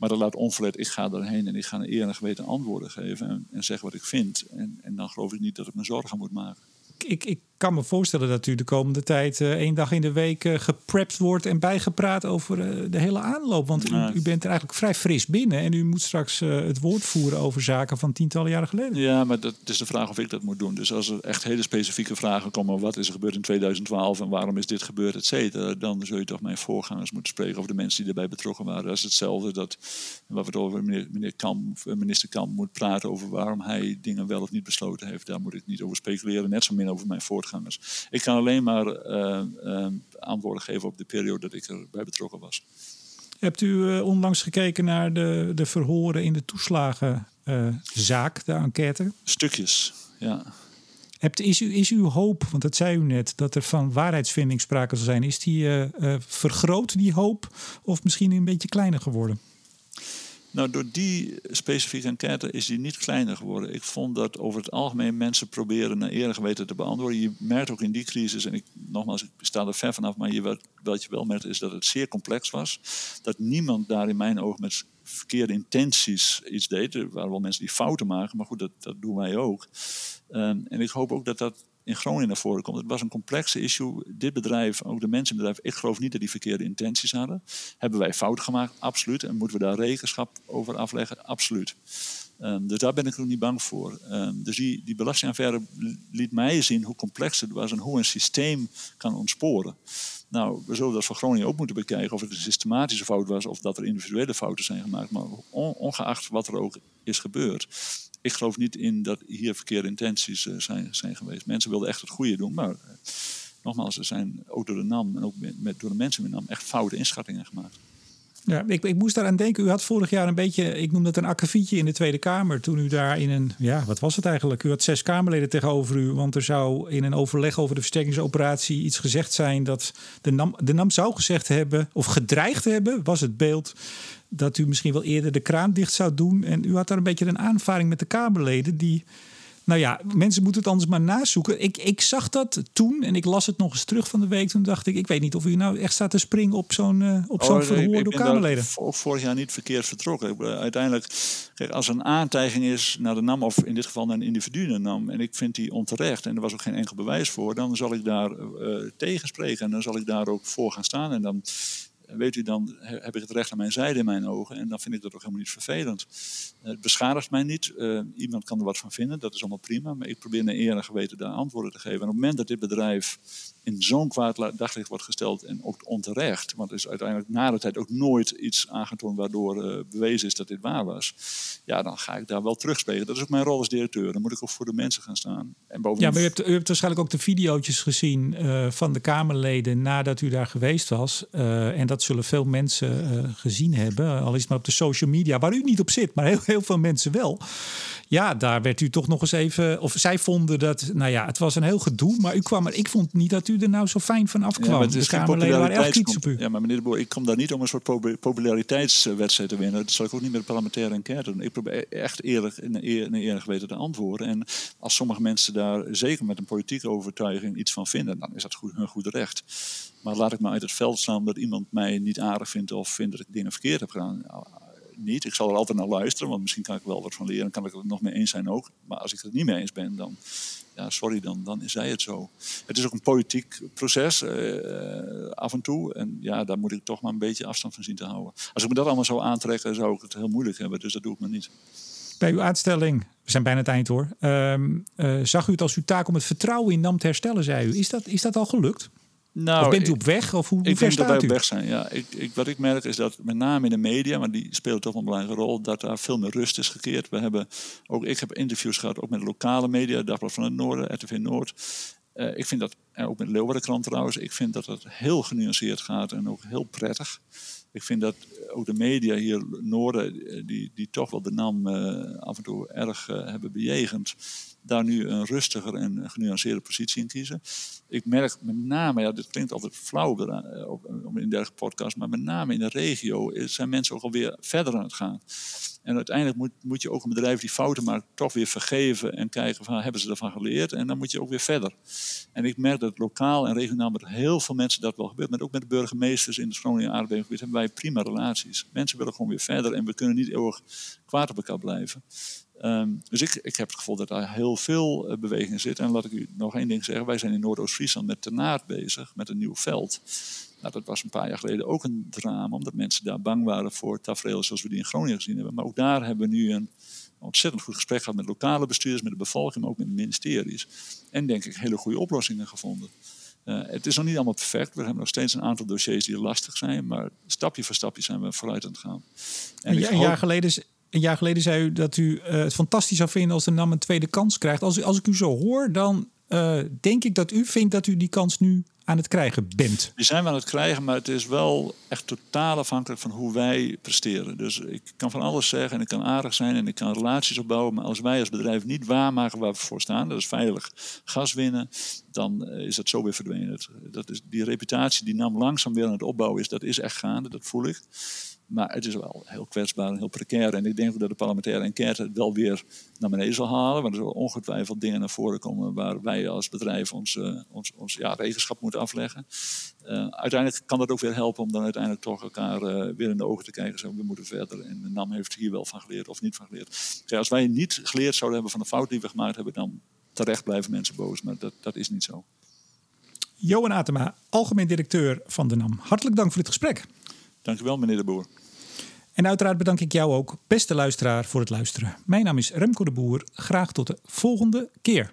Maar dat laat onverlet, ik ga erheen en ik ga een eer en geweten antwoorden geven en, en zeggen wat ik vind. En, en dan geloof ik niet dat ik me zorgen moet maken. Ik, ik kan me voorstellen dat u de komende tijd uh, één dag in de week uh, geprept wordt en bijgepraat over uh, de hele aanloop. Want u, u, bent er eigenlijk vrij fris binnen en u moet straks het woord voeren over zaken van tientallen jaren geleden. Ja, maar dat is de vraag of ik dat moet doen. Dus als er echt hele specifieke vragen komen, wat is er gebeurd in 2012 en waarom is dit gebeurd, et cetera, dan zul je toch mijn voorgangers moeten spreken over de mensen die erbij betrokken waren. Dat is hetzelfde dat wat we het over meneer, meneer Kam, minister Kam moet praten over waarom hij dingen wel of niet besloten heeft. Daar moet ik niet over speculeren, net zo min over mijn Ik kan alleen maar uh, uh, antwoorden geven op de periode dat ik erbij betrokken was. Hebt u uh, onlangs gekeken naar de, de verhoren in de toeslagen zaak, de enquête? Stukjes, ja. Hebt, is, u, is uw hoop, want dat zei u net, dat er van waarheidsvinding sprake zal zijn, is die uh, vergroot, die hoop, of misschien een beetje kleiner geworden? Nou, door die specifieke enquête is die niet kleiner geworden. Ik vond dat over het algemeen mensen proberen naar eer geweten te beantwoorden. Je merkt ook in die crisis, en ik, nogmaals, ik sta er ver vanaf, maar je, wat, wat je wel merkt is dat het zeer complex was. Dat niemand daar in mijn ogen met verkeerde intenties iets deed. Er waren wel mensen die fouten maken, maar goed, dat, dat doen wij ook. Ehm, en ik hoop ook dat dat in Groningen naar voren komt. Het was een complexe issue. Dit bedrijf, ook de mensen in het bedrijf, ik geloof niet dat die verkeerde intenties hadden. Hebben wij fout gemaakt? Absoluut. En moeten we daar rekenschap over afleggen? Absoluut. Um, dus daar ben ik ook niet bang voor. Um, dus die, die belastingaffaire liet mij zien hoe complex het was en hoe een systeem kan ontsporen. Nou, we zullen dat voor Groningen ook moeten bekijken of het een systematische fout was of dat er individuele fouten zijn gemaakt. Maar ongeacht wat er ook is gebeurd, ik geloof niet in dat hier verkeerde intenties uh, zijn, zijn geweest. Mensen wilden echt het goede doen, maar uh, nogmaals, er zijn ook door de NAM en ook met, door de mensen de NAM echt foute inschattingen gemaakt. Ja, ik, ik moest daaraan denken. U had vorig jaar een beetje, ik noem dat een akkefietje in de Tweede Kamer. Toen u daar in een, ja, wat was het eigenlijk? U had zes Kamerleden tegenover u. Want er zou in een overleg over de versterkingsoperatie iets gezegd zijn dat de NAM, de NAM zou gezegd hebben, of gedreigd hebben, was het beeld dat u misschien wel eerder de kraan dicht zou doen. En u had daar een beetje een aanvaring met de Kamerleden die. Nou ja, mensen moeten het anders maar nazoeken. Ik, ik zag dat toen en ik las het nog eens terug van de week. Toen dacht ik, ik weet niet of u nou echt staat te springen op zo'n uh, op zo'n oh, verhoor door Kamerleden. Ook vorig jaar niet verkeerd vertrokken. Uiteindelijk, kijk, als er een aantijging is naar de NAM, of in dit geval naar een individu naar de NAM, en ik vind die onterecht en er was ook geen enkel bewijs voor, dan zal ik daar uh, tegen spreken en dan zal ik daar ook voor gaan staan. En dan weet u, dan heb ik het recht aan mijn zijde in mijn ogen. En dan vind ik dat ook helemaal niet vervelend. Het beschadigt mij niet. Uh, iemand kan er wat van vinden, dat is allemaal prima. Maar ik probeer naar eer en geweten daar antwoorden te geven. En op het moment dat dit bedrijf in zo'n kwaad daglicht wordt gesteld en ook onterecht, want er is uiteindelijk na de tijd ook nooit iets aangetoond waardoor uh, bewezen is dat dit waar was, ja, dan ga ik daar wel terugspelen. Dat is ook mijn rol als directeur. Dan moet ik ook voor de mensen gaan staan. En bovendien... Ja, maar u hebt, u hebt waarschijnlijk ook de video's gezien van de Kamerleden nadat u daar geweest was. En dat zullen veel mensen gezien hebben, al is het maar op de social media, waar u niet op zit, maar heel, heel veel mensen wel. Ja, daar werd u toch nog eens even, of zij vonden dat, nou ja, het was een heel gedoe, maar u kwam er, ik vond niet dat u er nou zo fijn van afkwam. Ja, de Kamerleden waren erg kritisch op u. Ja, maar meneer de Boer, ik kom daar niet om een soort populariteitswedstrijd te winnen. Dat zal ik ook niet met de parlementaire enquête doen. Ik probeer echt eerlijk een eerlijk weten te antwoorden. En als sommige mensen daar zeker met een politieke overtuiging iets van vinden, dan is dat goed, hun goed recht. Maar laat ik me uit het veld slaan dat iemand mij niet aardig vindt of vindt dat ik dingen verkeerd heb gedaan niet. Ik zal er altijd naar luisteren, want misschien kan ik wel wat van leren. Kan ik het nog mee eens zijn ook. Maar als ik het niet mee eens ben, dan, ja, sorry, dan, dan is zij het zo. Het is ook een politiek proces uh, af en toe. En ja, daar moet ik toch maar een beetje afstand van zien te houden. Als ik me dat allemaal zou aantrekken, zou ik het heel moeilijk hebben. Dus dat doe ik me niet. Bij uw uitstelling, we zijn bijna het eind hoor, uh, zag u het als uw taak om het vertrouwen in NAM te herstellen, zei u. Is dat, is dat al gelukt? Nou, of bent u op weg? Of hoe, ik denk dat wij op weg zijn. Ja, ik, ik, wat ik merk is dat met name in de media, maar die spelen toch een belangrijke rol, dat daar veel meer rust is gekeerd. We hebben ook, ik heb interviews gehad, ook met lokale media, Dagblad van het Noorden, RTV Noord. Uh, ik vind dat, en ook met Leeuwardenkrant trouwens, ik vind dat het heel genuanceerd gaat en ook heel prettig. Ik vind dat ook de media hier Noorden, eh, die, die toch wel de NAM uh, af en toe erg uh, hebben bejegend, daar nu een rustiger en genuanceerde positie in kiezen. Ik merk met name, ja, dit klinkt altijd flauw in dergelijke podcast, maar met name in de regio zijn mensen ook alweer verder aan het gaan. En uiteindelijk moet, moet je ook een bedrijf die fouten maakt toch weer vergeven en kijken van hebben ze ervan geleerd en dan moet je ook weer verder. En ik merk dat lokaal en regionaal met heel veel mensen dat wel gebeurt. Maar ook met de burgemeesters in het Groningen aardbevingsgebied hebben wij prima relaties. Mensen willen gewoon weer verder en we kunnen niet eeuwig kwaad op elkaar blijven. Um, dus ik, ik heb het gevoel dat daar heel veel uh, beweging zit. En laat ik u nog één ding zeggen. Wij zijn in Noordoost-Friesland met Tenaard bezig, met een nieuw veld. Nou, dat was een paar jaar geleden ook een drama, omdat mensen daar bang waren voor tafereel zoals we die in Groningen gezien hebben. Maar ook daar hebben we nu een ontzettend goed gesprek gehad met lokale bestuurders, met de bevolking, maar ook met de ministeries. En denk ik hele goede oplossingen gevonden. Uh, het is nog niet allemaal perfect. We hebben nog steeds een aantal dossiers die lastig zijn. Maar stapje voor stapje zijn we vooruit aan het gaan. En een, jaar geleden een jaar geleden zei u dat u uh, het fantastisch zou vinden als de NAM een tweede kans krijgt. Als, als ik u zo hoor, dan uh, denk ik dat u vindt dat u die kans nu aan het krijgen bent. Die zijn we aan het krijgen, maar het is wel echt totaal afhankelijk van hoe wij presteren. Dus ik kan van alles zeggen en ik kan aardig zijn en ik kan relaties opbouwen. Maar als wij als bedrijf niet waarmaken waar we voor staan, dat is veilig gas winnen, dan eh, is dat zo weer verdwenen. Dat is, die reputatie die nam langzaam weer aan het opbouwen is, dat is echt gaande, dat voel ik. Maar het is wel heel kwetsbaar en heel precair. En ik denk dat de parlementaire enquête het wel weer naar beneden zal halen. Want er zullen ongetwijfeld dingen naar voren komen waar wij als bedrijf ons, uh, ons, ons ja, regenschap moeten afleggen. Uh, uiteindelijk kan dat ook weer helpen om dan uiteindelijk toch elkaar uh, weer in de ogen te kijken. Zo, we moeten verder. En de NAM heeft hier wel van geleerd of niet van geleerd. Als wij niet geleerd zouden hebben van de fout die we gemaakt hebben, dan terecht blijven mensen boos. Maar dat, dat is niet zo. Johan Atema, algemeen directeur van de NAM. Hartelijk dank voor dit gesprek. Dank u wel, meneer de Boer. En uiteraard bedank ik jou ook, beste luisteraar, voor het luisteren. Mijn naam is Remco de Boer. Graag tot de volgende keer.